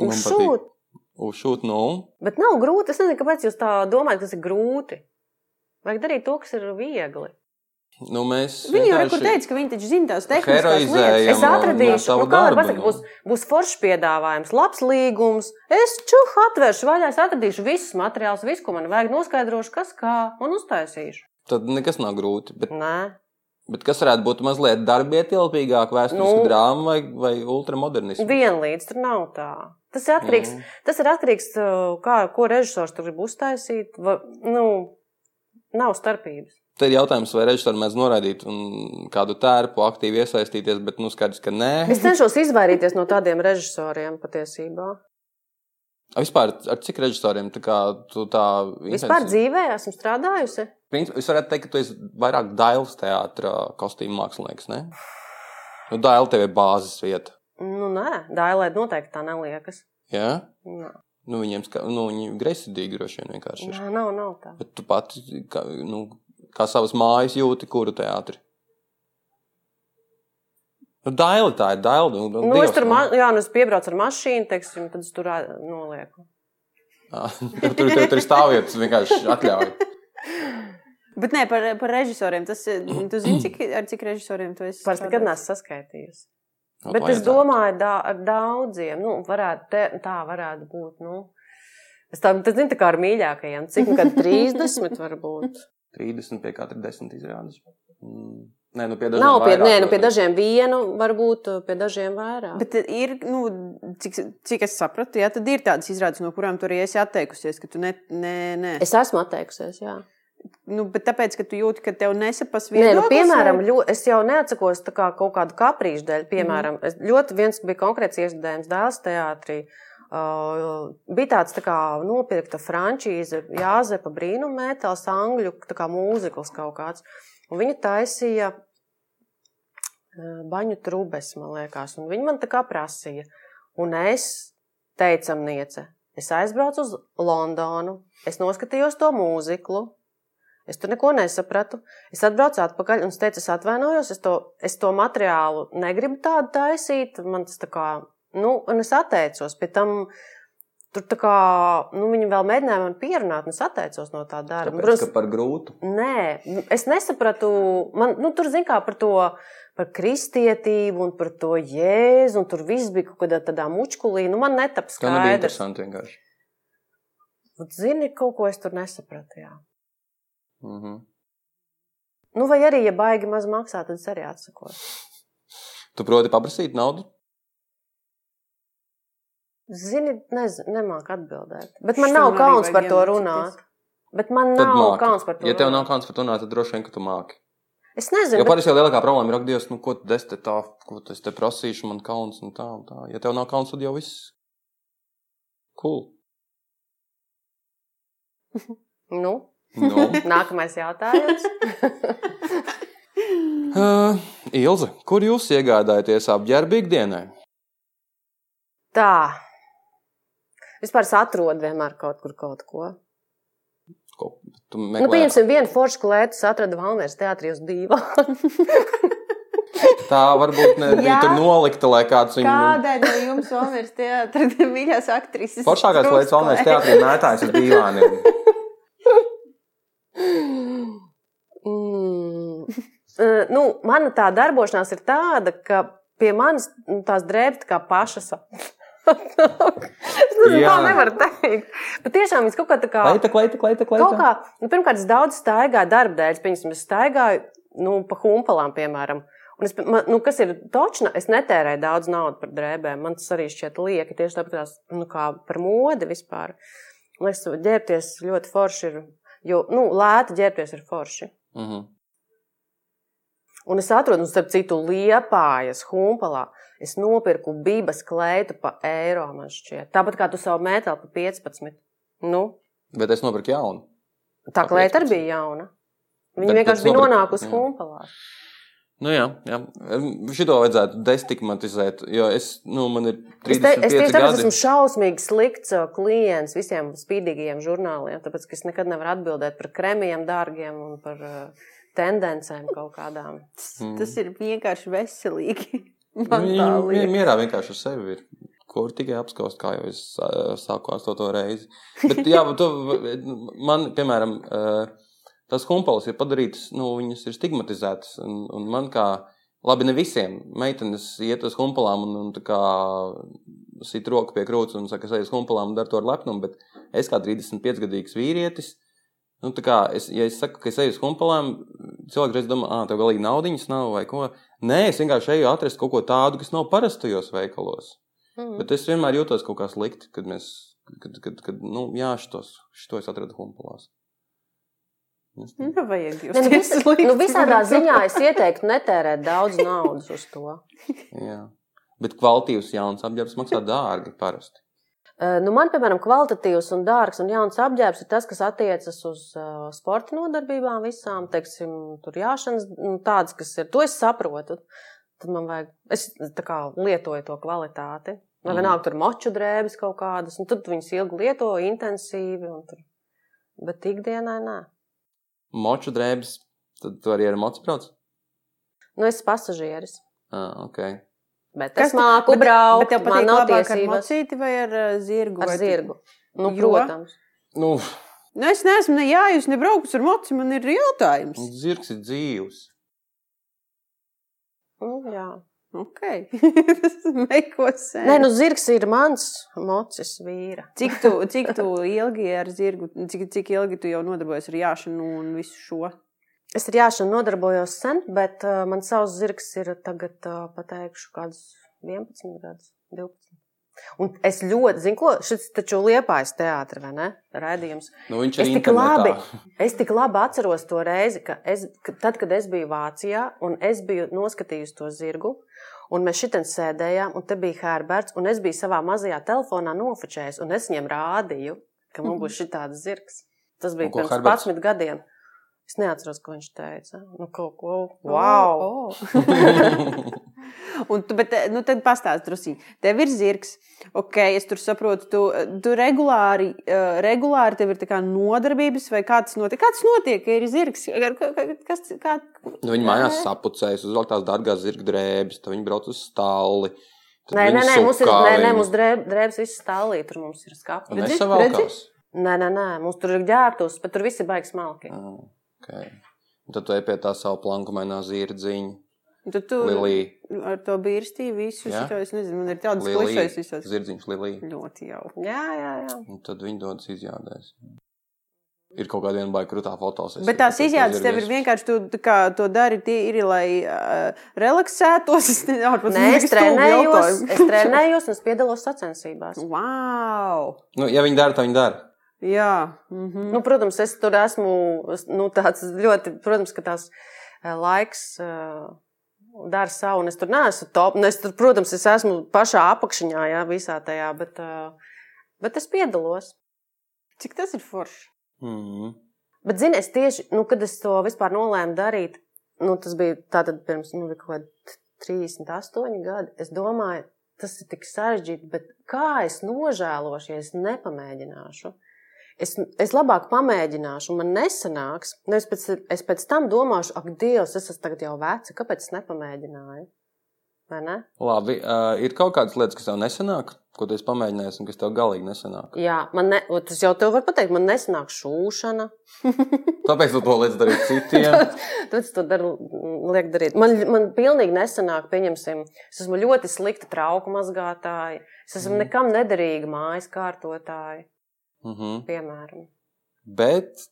Uzšūt. Uzšūt, nu. Bet nav grūti. Es nezinu, kāpēc jūs tā domājat, tas ir grūti. Vajag darīt to, kas ir viegli. nu mēs Viņi jau vienkārši teica, ka viņi taču zina tās heroizējam. lietas. Es atradīšu, nu, kā var darbu, pateikt, nu. būs, būs foršs piedāvājums, labs līgums. Es čuhu atvēršu vaļā, es atradīšu visus materiālus, visu, ko man vajag, noskaidrošu, kas kā, un uztaisīšu. Tad nekas nav grūti. Bet, Nē, bet kas varētu būt mazliet darbietilpīgāk, vēsturiska Nu. drāma vai, vai ultramodernisms? vienlīdz tur nav tā. Tas ir atkarīgs, Mm. tas ir atkarīgs uh, kā, ko režisors tur grib uztaisīt. Va, nu, nav starpības. Tad ir jautājums, vai režisori mēdz noraidīt kādu tērpu aktīvi iesaistīties, bet nu skaidrs, ka nē. Es cenšos izvairīties no tādiem režisoriem patiesībā. A, Vispār ar cik režisoriem tā kā tu tā Vispār intensīvi- dzīvē esmu strādājusi. Principā, es varētu teikt, ka tu esi vairāk Dailas teātris, kostīmu mākslinieks. Ne? Nu, Daila tev ir bāzes vieta. Nu, nē, Dailē noteikti tā neliekas. Ja? Nā, Nu, viņiem ska, nu, viņi greizsirdīgi droši vien vienkārši ir. nā, nav, nav tā. Bet tu pati kā, nu, kā savas mājas jūti, kuru teātri. Nu, Daila tā ir Daila. Nu, Nu, es tur, ma- jā, nu, es piebraucu ar mašīnu, teiksim, tad es tur nolieku. tur, tur, tur, tur stāvvietas vienkārši atļauj. Bet nē, par, par režisoriem. Tas, tu zini, cik, ar cik režisoriem tu esi? Parasti nekad neesmu saskaitījusi. Bet to es vajadzētu. domāju, da, ar daudziem, nu, varētu, te, tā varētu būt. Nu. Es tā, tas zinu, tā kā ar mīļākajiem. Cik nu, kad 30 varbūt? 30 pie katra 10 izrādes. Mm. Nē, nu pie dažiem Nav pie, vairāk, nē, nu, pie dažiem vienu, varbūt pie dažiem vairāk. Bet ir, nu, cik, cik es sapratu, jā, tad ir tādas izrādes, no kurām tu arī esi atteikusies, ka tu ne, ne, ne. Es esmu atteikusies, jā. Nu, bet tāpēc, ka tu jūti, ka tev nesapas Nē, nu, viedoklis, piemēram, vai- ļo, es jau neatsakos kā kaut kādu kaprīšu dēļ. Piemēram, mm -hmm. ļoti viens bija konkrēts iestudējums dēls teātrī. Uh, bija tāds tā kā nopirkta frančīze, Jāzepa brīnummētels, angļu kā mūzikls kaut kāds. Un viņa taisīja uh, baņu trubes, man liekas, un viņi man tā kā prasīja. Un es, teicamniece, es aizbraucu uz Londonu, es noskatījos to mūziklu, Es tur neko nesapratu. Es atbraucu atpakaļ un es teicu, es atvainojos, es to, es to materiālu negribu tādu taisīt. Man tas tā kā, nu, un es atteicos. Pie tam tur tā kā, nu, viņi vēl mēģināja man pierunāt, un es atteicos no tā darba. Tāpēc, ka par grūtu. Nē, es nesapratu, man, nu, tur zina, kā par to, par kristietību un par to jēzu, un tur viss bija kaut kādā tādā mučkulī. Nu, man netap Tā nebija skaidrs. interesanti vienkārši. Un, Zini, kaut ko es tur nesapratu, jā. Mm -hmm. Nu, vai arī, ja baigi maz maksā, tad es arī atsakos. Tu proti paprasīt naudu? Zini, nezinu, nemāku atbildēt. Bet man Šitam nav kauns par to runāt. Bet man Tad nav māki. kauns par to Ja tev nav runāt. kauns par to runāt, tad droši vien, ka tu māki. Es nezinu, Jo bet parasti jau lielākā problēma ir, ak, Dievs, nu, ko es te tā, ko es te prasīšu, man kauns un tā un tā. Ja tev nav kauns, tad jau viss. Cool. nu, Nu. nākamais jautājums. uh, Ilze, kur jūs iegādājaties apģērbu ikdienai? Tā. Vispār es atrodu vienmēr kaut kur kaut ko. Ko tu Nu, pieņemsim, vienu foršu klētu, es atradu Valmēras teātrī uz dīvāna. Tā varbūt ne, bija Jā. tur nolikta, lai kāds viņu. Kādai no jums, Omers, teātris, mīļās aktrises? Foršākais lietas Valmēras teātrī mētājas uz dīvāniem. Mm. Uh, nu, mana tā darbošanās ir tāda, ka pie manis nu, tās drēbes kā pašas. es nezinu, kā nevar teikt. Bet tiešām viņas kaut kā tā kā. Kleita, kleita, kleita, kleita. Kaut kā, nu, pirmkārt, es daudz staigāju darba dēļ. Piemēram, es staigāju nu, pa humpalām, piemēram. Un es, man, nu, kas ir točna, es netērēju daudz naudas par drēbēm. Man tas arī šķiet lieki, tieši tāpat tās, nu, kā par modi vispār. Man liekas, ģērbties ļoti forši ir. Jo, nu, lēti ģērbties ir forši. Mm -hmm. Un es atradu, un starp citu, liepājas humpalā. Es nopirku bības kleitu pa eiro, man šķiet. Tāpat kā tu savu metālu pa 15. Nu, Bet es nopirku jaunu. tā kleita arī 15. bija jauna. Viņa Bet- vienkārši bija nopirku- nonākusi jā. Nu, jā, jā. Šito vajadzētu destigmatizēt, jo es, nu, man ir Es, te, 35 es tāpēc gadi. esmu šausmīgi slikts uh, klients visiem spīdīgajiem žurnāliem, tāpēc ka es nekad nevaru atbildēt par kremiem dārgiem un par uh, tendencēm kaut kādām. Mm. Tas ir vienkārši veselīgi. Nu, Man tā Viņa liekas. mierā vienkārši ar sevi ir. Kur tikai apskaust, kā jau es ā, sāku astoto reizi. Bet, jā, tu, man, piemēram, ā, tas humpalas ir padarītas, nu, viņas ir stigmatizētas. Un, un man kā, labi, ne visiem meitenes iet uz humpalām un, un tā kā sit roku pie krūts un saka, es eju uz humpalām un daru to ar lepnumu, bet es kā 35-gadīgs vīrietis, Nu, tā kā es, ja es saku, ka es eju uz humpalām, cilvēki reiz domā, ah, tev galīgi naudiņas nav vai ko. Nē, es vienkārši eju atrast kaut ko tādu, kas nav parastajos veikalos. Mm. Bet es vienmēr jūtos kaut kā slikti, kad mēs, kad, kad, kad nu, jā, šitos, šitos atradu humpalās. Es Nu, jūs Ne, nu, vis, slikti. nu, visādā ziņā es ieteiktu netērēt daudz naudas uz to. Jā. Bet kvalitīvs jauns apģērbs maksā dārgi parasti. Uh, Nu, man, piemēram, kvalitatīvs un dārgs un jauns apģērbs ir tas, kas attiecas uz uh, sporta nodarbībām visām, teiksim, tur jāšanas, nu, tādas, kas ir, to es saprotu. Tad man vajag, es tā kā lietoju to kvalitāti. Vai Mhm. vienalga tur moču drēbes kaut kādas, un tad viņas ilgi lieto, intensīvi, un tur. Bet ikdienai nē. Moču drēbes, tad tu arī ar mocu brauc? Nu, es esmu pasažieris. Ah, ok. Bet Kas es māku bet- braukt, Bet tev man patīk nav labāk ar tiesības mocīti vai ar zirgu? ar zirgu. Nu, Jo? protams. Nu, Nu, es neesmu ne jājus, ne braukus ar moci. Man ir jautājums. zirgs ir dzīvs. Nu, jā. Ok. Tas neko sen. Nē, nu, zirgs ir mans mocis vīra. Cik tu, cik tu ilgi ar zirgu, cik, cik ilgi tu jau nodarbojies ar jāšanu un visu šo? Es ar jāšanu nodarbojos sen, bet uh, man savs zirgs ir tagad, uh, pateikšu, kādus 11 gadus, 12. Un es ļoti, zinu, ko šis taču liepājas teātris, vai ne? Raidījums. Nu, viņš Es ir tik, internetā. labi, es tik labi atceros to reizi, ka, es, ka tad, kad es biju Vācijā un es biju noskatījusi to zirgu, un mēs šitien sēdējām, un te bija Herberts, un es biju savā mazajā telefonā nofočējis, un es viņiem rādīju, ka man būs šī tāds zirgs. Tas bija pirms Herberts? 11 gadiem. Es neatceros, ko viņš teica. Nu, kaut ko. Wow! Wow! Un tu, bet, eh, nu, tad pastāsti drusku. Tev ir zirgs. Ok, es tur saprotu, tu, tu regulāri, uh, regulāri tev ir tā kā nodarbības, vai kā tas notiek? Kā tas notiek, ka ir zirgs? Kas, kā, Nu, viņi mājās sapucējas, uzvelk tās dārgās zirga drēbes, tad viņi brauc uz stāli. tad Nē, nē, nē, mums ir nē, nē, mums drēb, drēbes viss stāvī, tur mums ir skats. Nē, nē, nē, mums tur ir ģērbtus, bet tur viss ir baigs malki. Ah, okay. Un Tad tu ej pie tā savu plankumainā zirdziņa, tad tu Lilija. ar to bīrstīju visu Jā. šo, es nezinu, man ir tādas klišejas visās. Zirdziņš Lilija. Ļoti jau. Jā, jā, jā. Un tad viņi dodas izjādēs. Ir kaut kāda viena baigta krūtā fotosesija. Bet tās izjādes tev ir vienkārši, tu tā kā, to dari, tie ir, lai uh, relaksētos. Es nezinu, ārpus Nē, es trenējos, es trenējos un es piedalos sacensībās. Wow! Nu, ja viņi dara, tad viņi dara. Jā. Mhm. Nu, protams, es tur esmu nu, ļoti, protams, ka tās eh, laiks eh, dara savu, un es tur neesmu top. Nu, es tur, protams, es esmu pašā apakšņā, jā, visā tajā, bet, eh, bet es piedalos. Cik tas ir forši? Mm. Bet, zini, es tieši, nu, kad es to vispār nolēmu darīt, nu, tas bija tātad pirms, nu, kaut kādi 38 gadi. Es domāju, tas ir tik sarežģīti, bet kā es nožēlošu, ja es nepamēģināšu? Es, es labāk pamēģināšu, un man nesanāks. Es, pēc, es pēc tam domāšu, ak, Dievs, es esmu tagad jau veca, kāpēc es nepamēģināju? Vai ne? Labi, uh, ir kaut kādas lietas, kas tev nesanāk, ko tu esi pamēģinājis, un kas tev galīgi nesanāk. Jā, man ne, tas jau tev var pateikt, man nesanāk šūšana. Tāpēc tu to lietas darīt citiem. Tad es to daru, liek darīt. Man, man pilnīgi nesanāk, pieņemsim, es esmu ļoti slikta trauku mazgātāja. Es esmu Mhm. nekam nederīga mājas kārtotāja, Mm -hmm. piemēram. Bet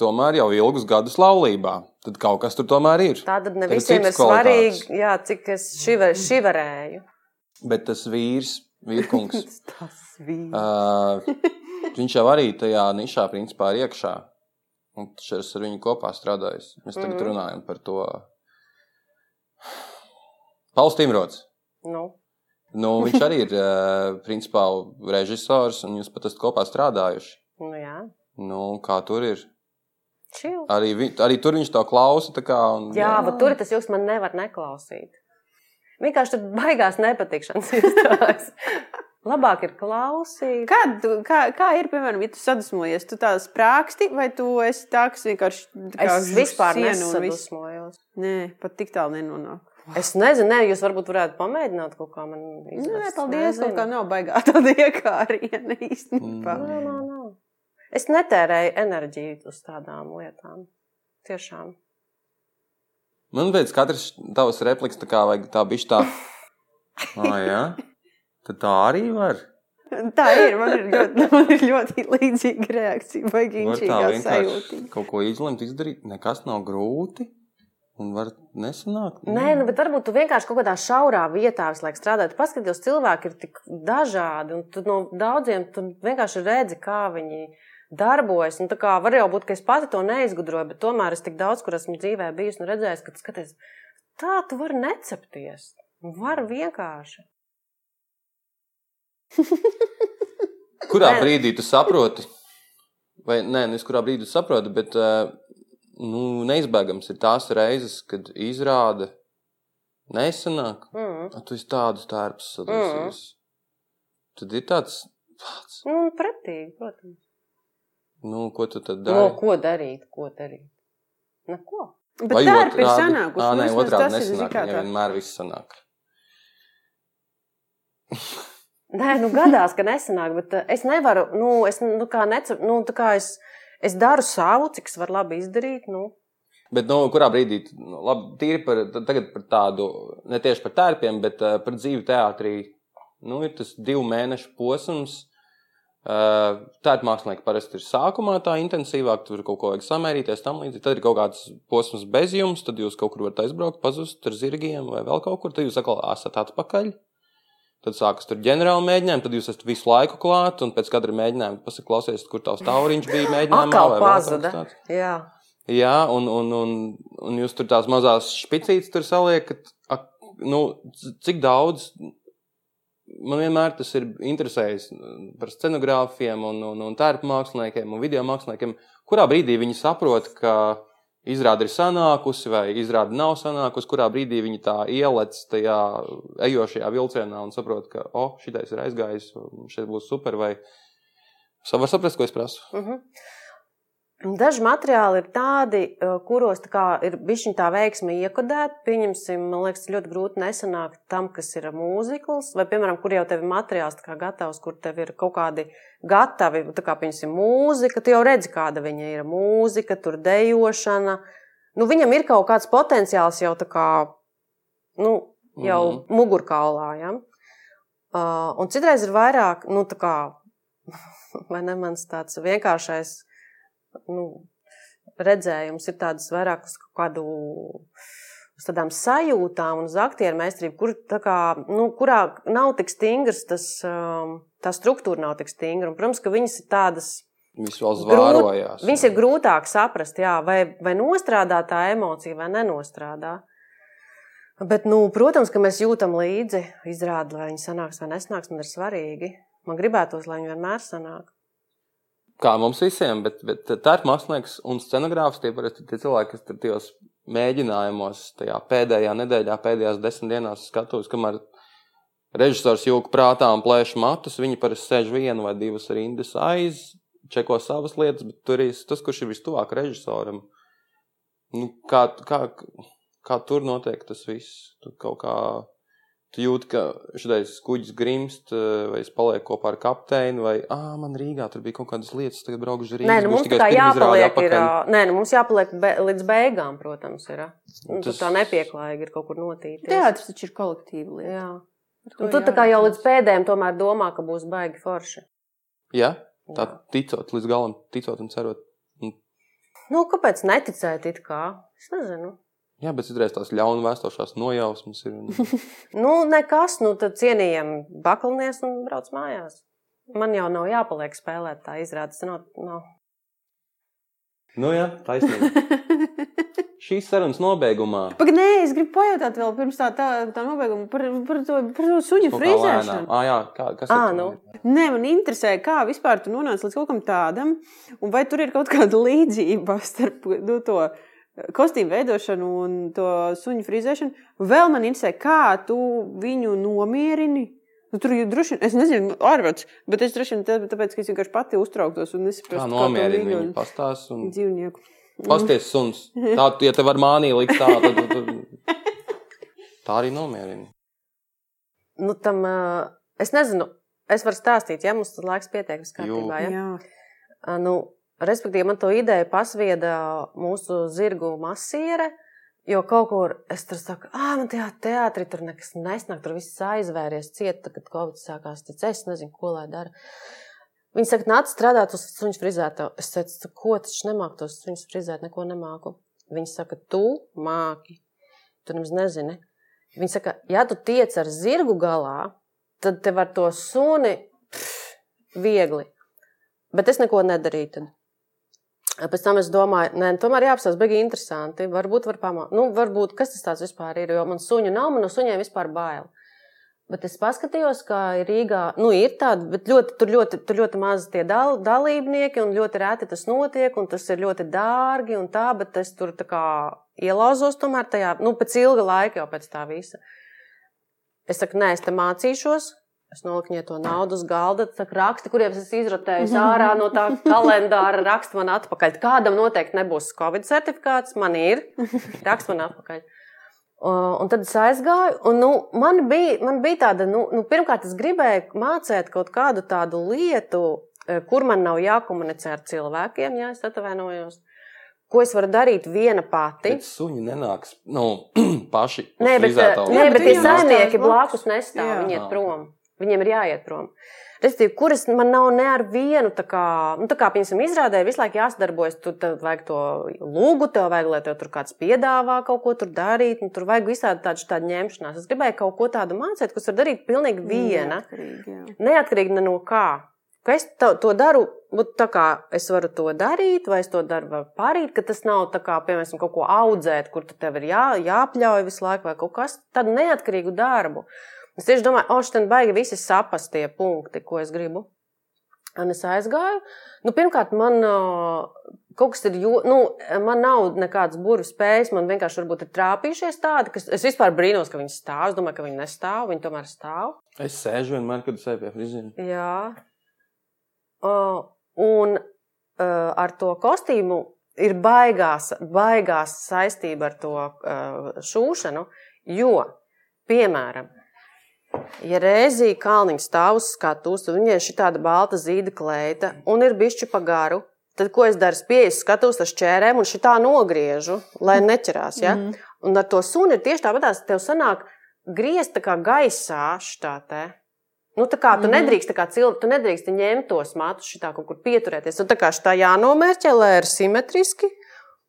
tomēr jau ilgus gadus laulībā. Tad kaut kas tur tomēr ir. Tā tad ne visiem ir svarīgi, jā, cik es šiver, šiverēju. Bet tas vīrs, vīrkungs, Tas bija. uh, Viņš jau arī tajā nišā principā ir iekšā. Un es ar viņu kopā strādāju. Mēs tagad mm. runājam par to. Pauls Timrods. Nu. Nu, viņš arī ir principā režisors, un jūs pat esat kopā strādājuši. Nu, jā. Nu, kā tur ir? Chill. Arī, vi, arī tur viņš to klausa. Kā, un, jā, jā, bet tur tas jūs man nevar neklausīt. Vienkārši tur baigās nepatikšanas izstāsts. Labāk ir klausīt. Kā, kā, kā ir, piemēram, ja tu sadusmojies, tu tā sprāksti, vai tu esi tā, kas vienkārši. Tā es vispār nesadusmojos. Nē, pat tik tālu nenonāk. Es nezinu, ne, jūs varbūt varētu pamēģināt kaut kā man izvest. Nē, paldies, nezinu. kaut kā nav baigā tāda iekāriena īstenībā. Mm. Nē, nē, nē. Es netērēju enerģiju uz tādām lietām. Tiešām. Man pēc katras tavas replikas tā kā vajag tā bišķi tā. Ah, jā. Tad tā arī var. Tā ir. Man ir ļoti, man ir ļoti līdzīga reakcija. Vai gīņšīgā sajūta. Kaut ko izlemt, izdarīt, nekas nav grūti. Un var nesanākt. Nē, nu, bet varbūt tu vienkārši kaut kādā šaurā vietā visu laiku strādā. Paskaties, cilvēki ir tik dažādi, un tu no daudziem tu vienkārši redzi, kā viņi darbojas. Un, kā, var jau būt, ka es pati to neizgudroju, bet tomēr es tik daudz, kur esmu dzīvē bijusi un redzējusi, ka skaties, tā tu vari necepties. Var vienkārši. kurā brīdī tu saproti? Vai nē, nevis kurā brīdī tu saproti, bet uh, nu, neizbēgams ir tās reizes, kad izrāda nesanāk. Mm. A, tu esi tādus tērpus sadūsies. Mm. Tad ir tāds pats. Nu, pretīgi, protams. Nu, ko tu tad dari? No, ko darīt? Ko darīt? Neko. Bet Vai tā ir sanākusi. Nē, otrādi nesanāk. Viņam vienmēr viss sanāk. Nē, nu gadās, ka nesanāk, bet eh, es nevaru, nu, es, nu, kā nece, nu, tā kā es, es daru savu, cik es varu labi izdarīt, nu. Bet, nu, kurā brīdī, nu, labi, tīri par, par tādu, ne tieši par tērpiem, bet uh, par dzīvi teātrī, nu, ir tas divu mēnešu posms, Uh, Tāda mākslinieka parasti ir sākumā tā intensīvāk, tur kaut ko vajag samērīties, tam līdzīgi. Tad ir kaut kāds posms bez jums, tad jūs kaut kur varat aizbraukt, pazust ar zirgiem vai vēl kaut kur, tad jūs atkal esat atpakaļ. Tad sākas tur ģenerāla mēģinājumi, tad jūs esat visu laiku klāt, un pēc katra mēģinājuma pasaklausies, kur tavs tauriņš bija mēģinājumā. Atkal pazuda. Jā. Jā, un, un, un, un jūs tur tās mazās špicītes tur saliekat. Nu, cik daudz man vienmēr tas ir interesējis par scenogrāfiem un, un, un tērpu māksliniekiem un video māksliniekiem. Kurā brīdī viņi saprot, ka izrāda ir sanākusi vai izrāda nav sanākusi, kurā brīdī viņi tā ielec tajā ejošajā vilcienā un saprot, ka, oh, šitais ir aizgājis, šeit būs super, vai var saprast, ko es prasu. Uh mhm. -huh. Daži materiāli ir tādi, eh, kuros tā ir bijusi tā veiksme iekodēta. Pieņemsim, man liekas, ļoti grūti nesanākt tam, kas ir mūzikls, vai, piemēram, kur jau tev ir materiāls gatavs, kur tev ir kaut kādi gatavi, tā kā, piemēram, mūzika. Tu jau redzi, kāda viņa ir mūzika, tur dejošana. Nu, viņam ir kaut kāds potenciāls jau tā kā, nu, jau mm. mugurkaulā. Ja? Uh, un citreiz ir vairāk, nu, tā kā, vai ne mans tāds vienkāršais nu, redzējums ir tāds vairāk uz kādu. Uz tādām sajūtām un uz aktieru meistarību, kur, kā, nu, kurā nav tik stingrs, tas, um, tā struktūra nav tik stingra. Un, protams, ka viņas ir tādas Grūt, viņas ir grūtāk saprast, jā, vai, vai nostrādā tā emocija, vai nenostrādā. Bet, nu, protams, ka mēs jūtam līdzi, izrāda, vai viņi sanāks vai nesnāks, man ir svarīgi. Man gribētos, lai viņi vienmēr sanāk kā mums visiem, bet, bet tā ir mākslinieks un scenogrāfs. Tie parasti tie cilvēki, kas tur tajos mēģinājumos, tajā pēdējā nedēļā, pēdējās desmit dienās skatos, kamēr režisors jūka prātā un plēš matus, viņi parasti sēž vienu vai divas rindas aiz, čeko savas lietas, bet tur ir tas, kurš ir vistuvāk režisoram. Nu, kā, kā, kā tur notiek tas viss? Tur kaut kā Tu jūti, ka šis kuģis grimst, eh, vai es palieku kopā ar kapteini, vai ah, man Rīgā tur bija kaut kādas lietas, tagad braukšu ar Rīgā. Nē, nu, mums tā jāpaliek, ir, nē, nu, mums jāpaliek be, līdz beigām, protams, ir. Nu, tas... Tā nepieklājīgi ir kaut kur notīties. Teātris taču ir kolektīva lieta. Jā. Un tu tā kā jau līdz pēdējiem tomēr domā, ka būs baigi forši. Jā, tā Jā. ticot līdz galam, ticot un cerot. Nu, kāpēc neticēt it kā? Es nezinu. Jā, bet citreiz tās ļaunu vēstošās nojausmas ir. nu, nekas, nu tad cienījam bakalnies un brauc mājās. man jau nav jāpaliek spēlēt tā izrādes. Nav, nav. Nu, jā, taisnība. Šīs sarunas nobeigumā. Pagaid, nē, es gribu pajautāt vēl pirms tā, tā, tā nobeiguma par, par, to, par to suņu Nu, lēnām. Ā, jā, kā, kas Ā, ir? nu. Nē, man interesē, kā vispār tu nonāci līdz kaut kam tādam, un vai tur ir kaut kāda līdzība starp nu, to kostīmu veidošanu un to suņu frizēšanu. Vēl man interesē, kā tu viņu nomierini. Nu, tur jau droši vien, es nezinu, ārvalsts, bet es droši vien tā- tāpēc, ka es vienkārši pati uztrauktos un Kā nesaprotu, nomierina viņu pastāst un dzīvnieku. pasties suns. Tā, ja tev var mānī likt tā, tad, tad, tad tā arī nomierina. Nu, tam, ā, es nezinu, es varu stāstīt, ja mums laiks pietiek uz kārtībā. Ja? Jā, Ā, Nu, respektīvi, man to ideju pasvieda mūsu zirgu masiere. Jo kaut kur es tur saku, ah, man tajā teātrī tur nekas nesnāk, tur viss aizvēries ciet, tad, kad Covid sākās. Tad es nezinu, ko lai dara. Viņi saka, nāc strādāt uz suņu frizētāju. Es teicu, ko tas nemāku tos suņus frizēt, neko nemāku. Viņi saka, tu māki. Tu nemaz nezini. Viņi saka, ja tu tiec ar zirgu galā, tad tev ar to suni pff, viegli. Bet es neko nedarīju. Tad. Pēc tam es domāju, nē, tomēr jāapstāsta, bija interesanti. Varbūt, var pamā... nu, varbūt kas tas tāds vispār ir, jo man suņu nav, man no suņiem vispār bail. Bet es paskatījos, ka Rīgā nu, ir tāda, bet ļoti, tur, ļoti, tur ļoti maz tie dal, dalībnieki, un ļoti reti tas notiek, un tas ir ļoti dārgi un tā, bet es tur tā kā ielauzos tomēr tajā, nu, pēc ilga laika jau pēc tā visa. Es saku, nē, es te mācīšos. Es noliku viņai to naudu uz galda, tā raksta, kuriem es izrotēju ārā no tā kalendāra, raksta man atpakaļ. Kādam noteikti nebūs Covid certifikāts, man ir. Raksta man atpakaļ. Un tad es aizgāju, un nu, man, bija, man bija tāda, nu, nu, pirmkārt, es gribēju mācīt kaut kādu tādu lietu, eh, kur man nav jākomunicē ar cilvēkiem, ja es atvainojos. Ko es varu darīt viena pati? Bet suņi nenāks nu, paši. Nē, bet, frizētavu. nē, bet tie saimnieki nestāv blakus nestāv. Jā. Viņi iet Jā. prom. Viņiem ir jāiet prom. Respektīvi, kuras man nav ne ar vienu, tā kā, nu, tā kā piemēram, izrādē, visu laiku jāsadarbojas. Tur vajag to lūgu, tev vajag, lai tev tur kāds piedāvā kaut ko tur darīt. Nu, tur vajag visādi tādu, tādu ņemšanās. Es gribēju kaut ko tādu mācīt, kas var darīt pilnīgi viena. Neatkarīgi, jā. Neatkarīgi ne no kā. Ka es to, to daru, būt tā kā es varu to darīt, vai es to daru parīt, ka tas nav tā kā, piemēram, kaut ko audzēt, kur tev ir jā, jāpļauj visu laiku, vai kaut kas tādu neatkarīgu darbu. Es tieši domāju, o, šodien baigi visi saprast tie punkti, ko es gribu. Un es aizgāju. Nu, pirmkārt, man kaut kas ir, jo, nu, man nav nekādas burbuļu spējas. Man vienkārši varbūt ir trāpījušies tādi, ka es vispār brīnos, ka viņi stāv. Es domāju, ka viņi nestāv, viņi tomēr stāv. Es sēžu vienmēr, kad es eju pie frizēra. Jā. Uh, un uh, ar to kostīmu ir baigās, baigās saistība ar to uh, šūšanu, jo, piemēram, ja reizī kalniņš stāv uz skatuves, un viņai ir tāda balta zīda kleita un ir bišķi pa garu, tad ko es daru? Pieeju skatos uz čērēm un šitā nogriežu, lai neķerās. Ja? Mm. Un ar to suni ir tieši tāpat, tev sanāk griezt tā kā gaisā šitā te. Nu, tā kā tu mm nedrīkst, tā kā cilvēku, tu nedrīkst ņemt tos matus, šitā kaut kur pieturēties. Tu tā kā šitā jānomērķē, lai ir simetriski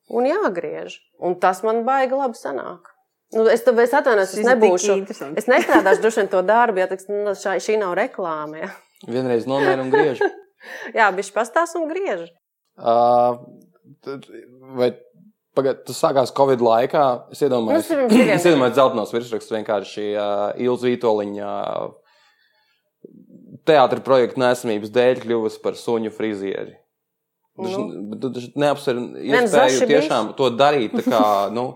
un jāgriež. Un tas man baigi labi sanāk. Nu, es tev es atvainojos, es nebūšu. Es nestrādāšu droši vien to darbu, ja teiks, nu, šā, šī nav reklāma. Ja. Vienreiz nomēru un griežu. Jā, viņš pastāv un griež. Uh, tad- vai pagad, tas sākās Covid laikā? Es iedomājos, Nu, es iedomājos zeltainos virsrakstus vienkārši uh, Ilza Vitoļiņa uh, teātra projekta nesamības dēļ kļuvusi par suņu frizieri. Nu. Neapsver iespēju tiešām to darīt. tā Kā, nu,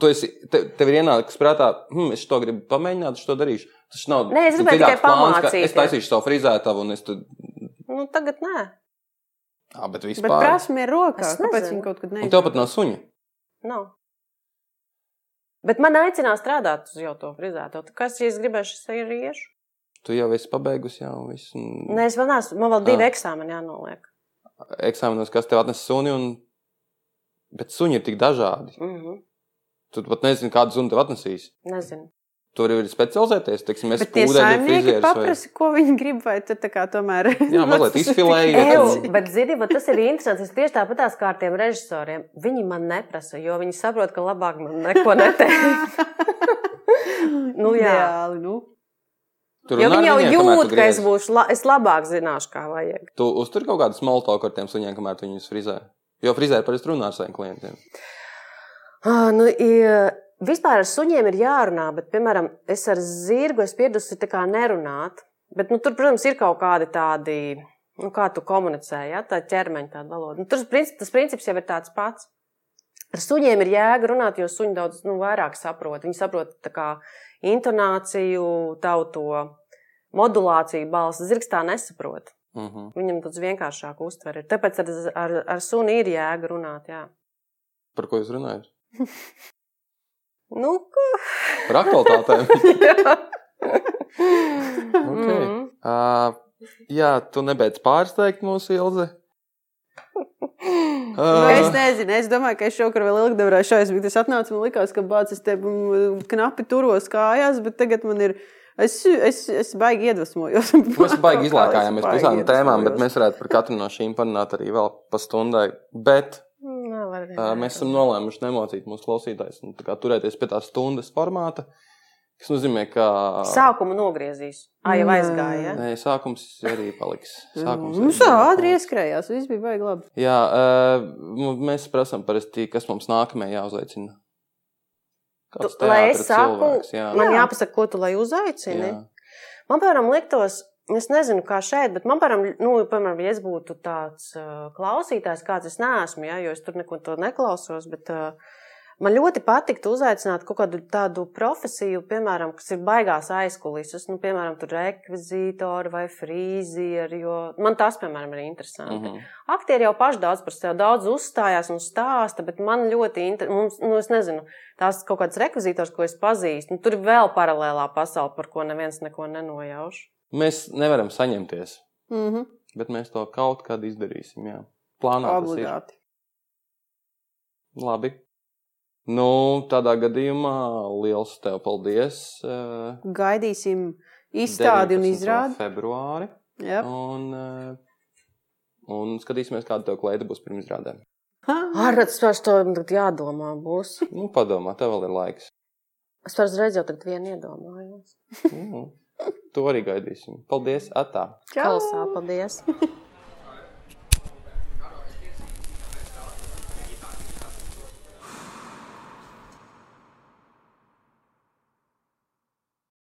tu esi, te, tev ir ienācis prātā, hm, es to gribu pamēģināt, es to darīšu. Tas nav Nē, es gribēju tikai pamācīties. Es taisīšu savu frizētavu, un es tad. Nu, tagad nē. Jā, bet Bet vispār. prasme ir rokā. Es Kāpēc viņi kaut kad Un neizmanto? tev pat nav suņa. Nav. Bet man aicināja strādāt uz jau to frizēto. Kas, ja es gribēšu, es arī iešu? Tu jau esi pabeigusi jau visu. un Nē, es vēl neesmu. Man vēl divi Ah. eksāmeni jānoliek. Eksāmenos, kas tev atnes suni, un... bet suņi ir tik dažādi. Mm -hmm. Tu pat nezini, kādu suni tev atnesīs. Nezinu. Tur ir specializēties, teiksim, es pūdeļu saimnieki frizieris vai... ko viņi grib, vai tu tā kā tomēr. Jā, mazliet izfilējiet. Eju, bet, zini, bet tas ir interesanti. Es tieši tāpat kā ar tiem režisoriem. Viņi man neprasa, jo viņi saprot, ka labāk man neko neteikt. nu, jā. Ideāli, nu. Tu Jo runā viņi jau jūt, ka es, būšu, la, es labāk zināšu, kā vajag. Tu uztur kaut kādu smaltoku ar tiem suņiem, kamēr tu viņus frizē. Jo frizēri parasti runā ar saviem klientiem. Nu, i- vispār ar suņiem ir jārunā, bet, piemēram, es ar zirgu esmu pieradusi nerunāt. Bet, nu, tur, protams, ir kaut kādi tādi, nu, kā tu komunicē, ja, tā ķermeņa tāda valoda. Nu, tur princip, tas princips jau ir tāds pats. Ar suņiem ir jēga runāt, jo suņi daudz nu, vairāk saprot. Viņi saprot tā kā intonāciju, tavu to modulāciju balss. Zirgs tā nesaprot. Uh -huh. Viņam tas vienkāršāk uztver. ir. Tāpēc ar, ar, ar suni ir jēga runāt. Jā. Par ko jūs runājat? Nu, ko? Par aktualitātēm. okay. Mhm. uh, jā, tu nebeidz pārsteigt mūsu ilzi. Nu, es Uh, nezinu, es domāju, ka es šovakar vēl ilgi nevarēšu aizmigt. Es atnācu, man likās, ka bācis te mm, knapi turos kājās, bet tagad man ir. Es, es, es baigi iedvesmojos. mēs baigi izlēkājāmies par visām tēmām, bet mēs varētu par katru no šīm parunāt arī vēl pa stundai. Bet Arī uh, mēs esam nolēmuši nemocīt mūsu klausītājus un turēties pie tā stundas formāta. Tas nozīmē, ka. Sākumu nogriezīs. Ai, jau aizgāja. Ja? Nē, sākums arī paliks. Sākums Nu, arī tā ātri ieskrējās. Viss bija baigi labi. Jā, mēs prasām parasti, kas mums nākamajā jāuzveicina. Tu- lai es saku, cilvēks, jā. Man Jā. jāpasaka, ko tu lai uzaicini. jā. Man, piemēram, liktos, es nezinu, kā šeit, bet man, piemēram, nu, piemēram ja es būtu tāds uh, klausītājs, kāds es neesmu, ja, jo es tur neko to neklausos, bet uh, man ļoti patiktu uzaicināt kaut kādu tādu profesiju, piemēram, kas ir baigās aizkulises, nu, piemēram, tur rekvizītori vai frīzieri, jo man tas, piemēram, ir interesanti. Mhm. Aktieri jau paši daudz par sevi daudz uzstājās un stāsta, bet man ļoti interesanti, nu, es nezinu, tās kaut kādas rekvizītors, ko es pazīstu, nu, tur ir vēl paralēlā pasaule, par ko neviens neko nenojauš. Mēs nevaram saņemties, Mm -hmm. bet mēs to kaut kad izdarīsim. Jā. Plānā tas ir. Obligāti. Labi. Nu, tādā gadījumā liels tev paldies. eh, Gaidīsim izstādi un 19. izrādi. Februāri. Jā. Un, eh, un skatīsimies, kāda tev kleita būs pirms izrādēm. Ar tas par to jādomā būs. Nu, padomā, tev vēl ir laiks. Es par reizi jau tagad vienu iedomājos. To arī gaidīsim. Paldies! Atā! Čau! Kolosāli, paldies!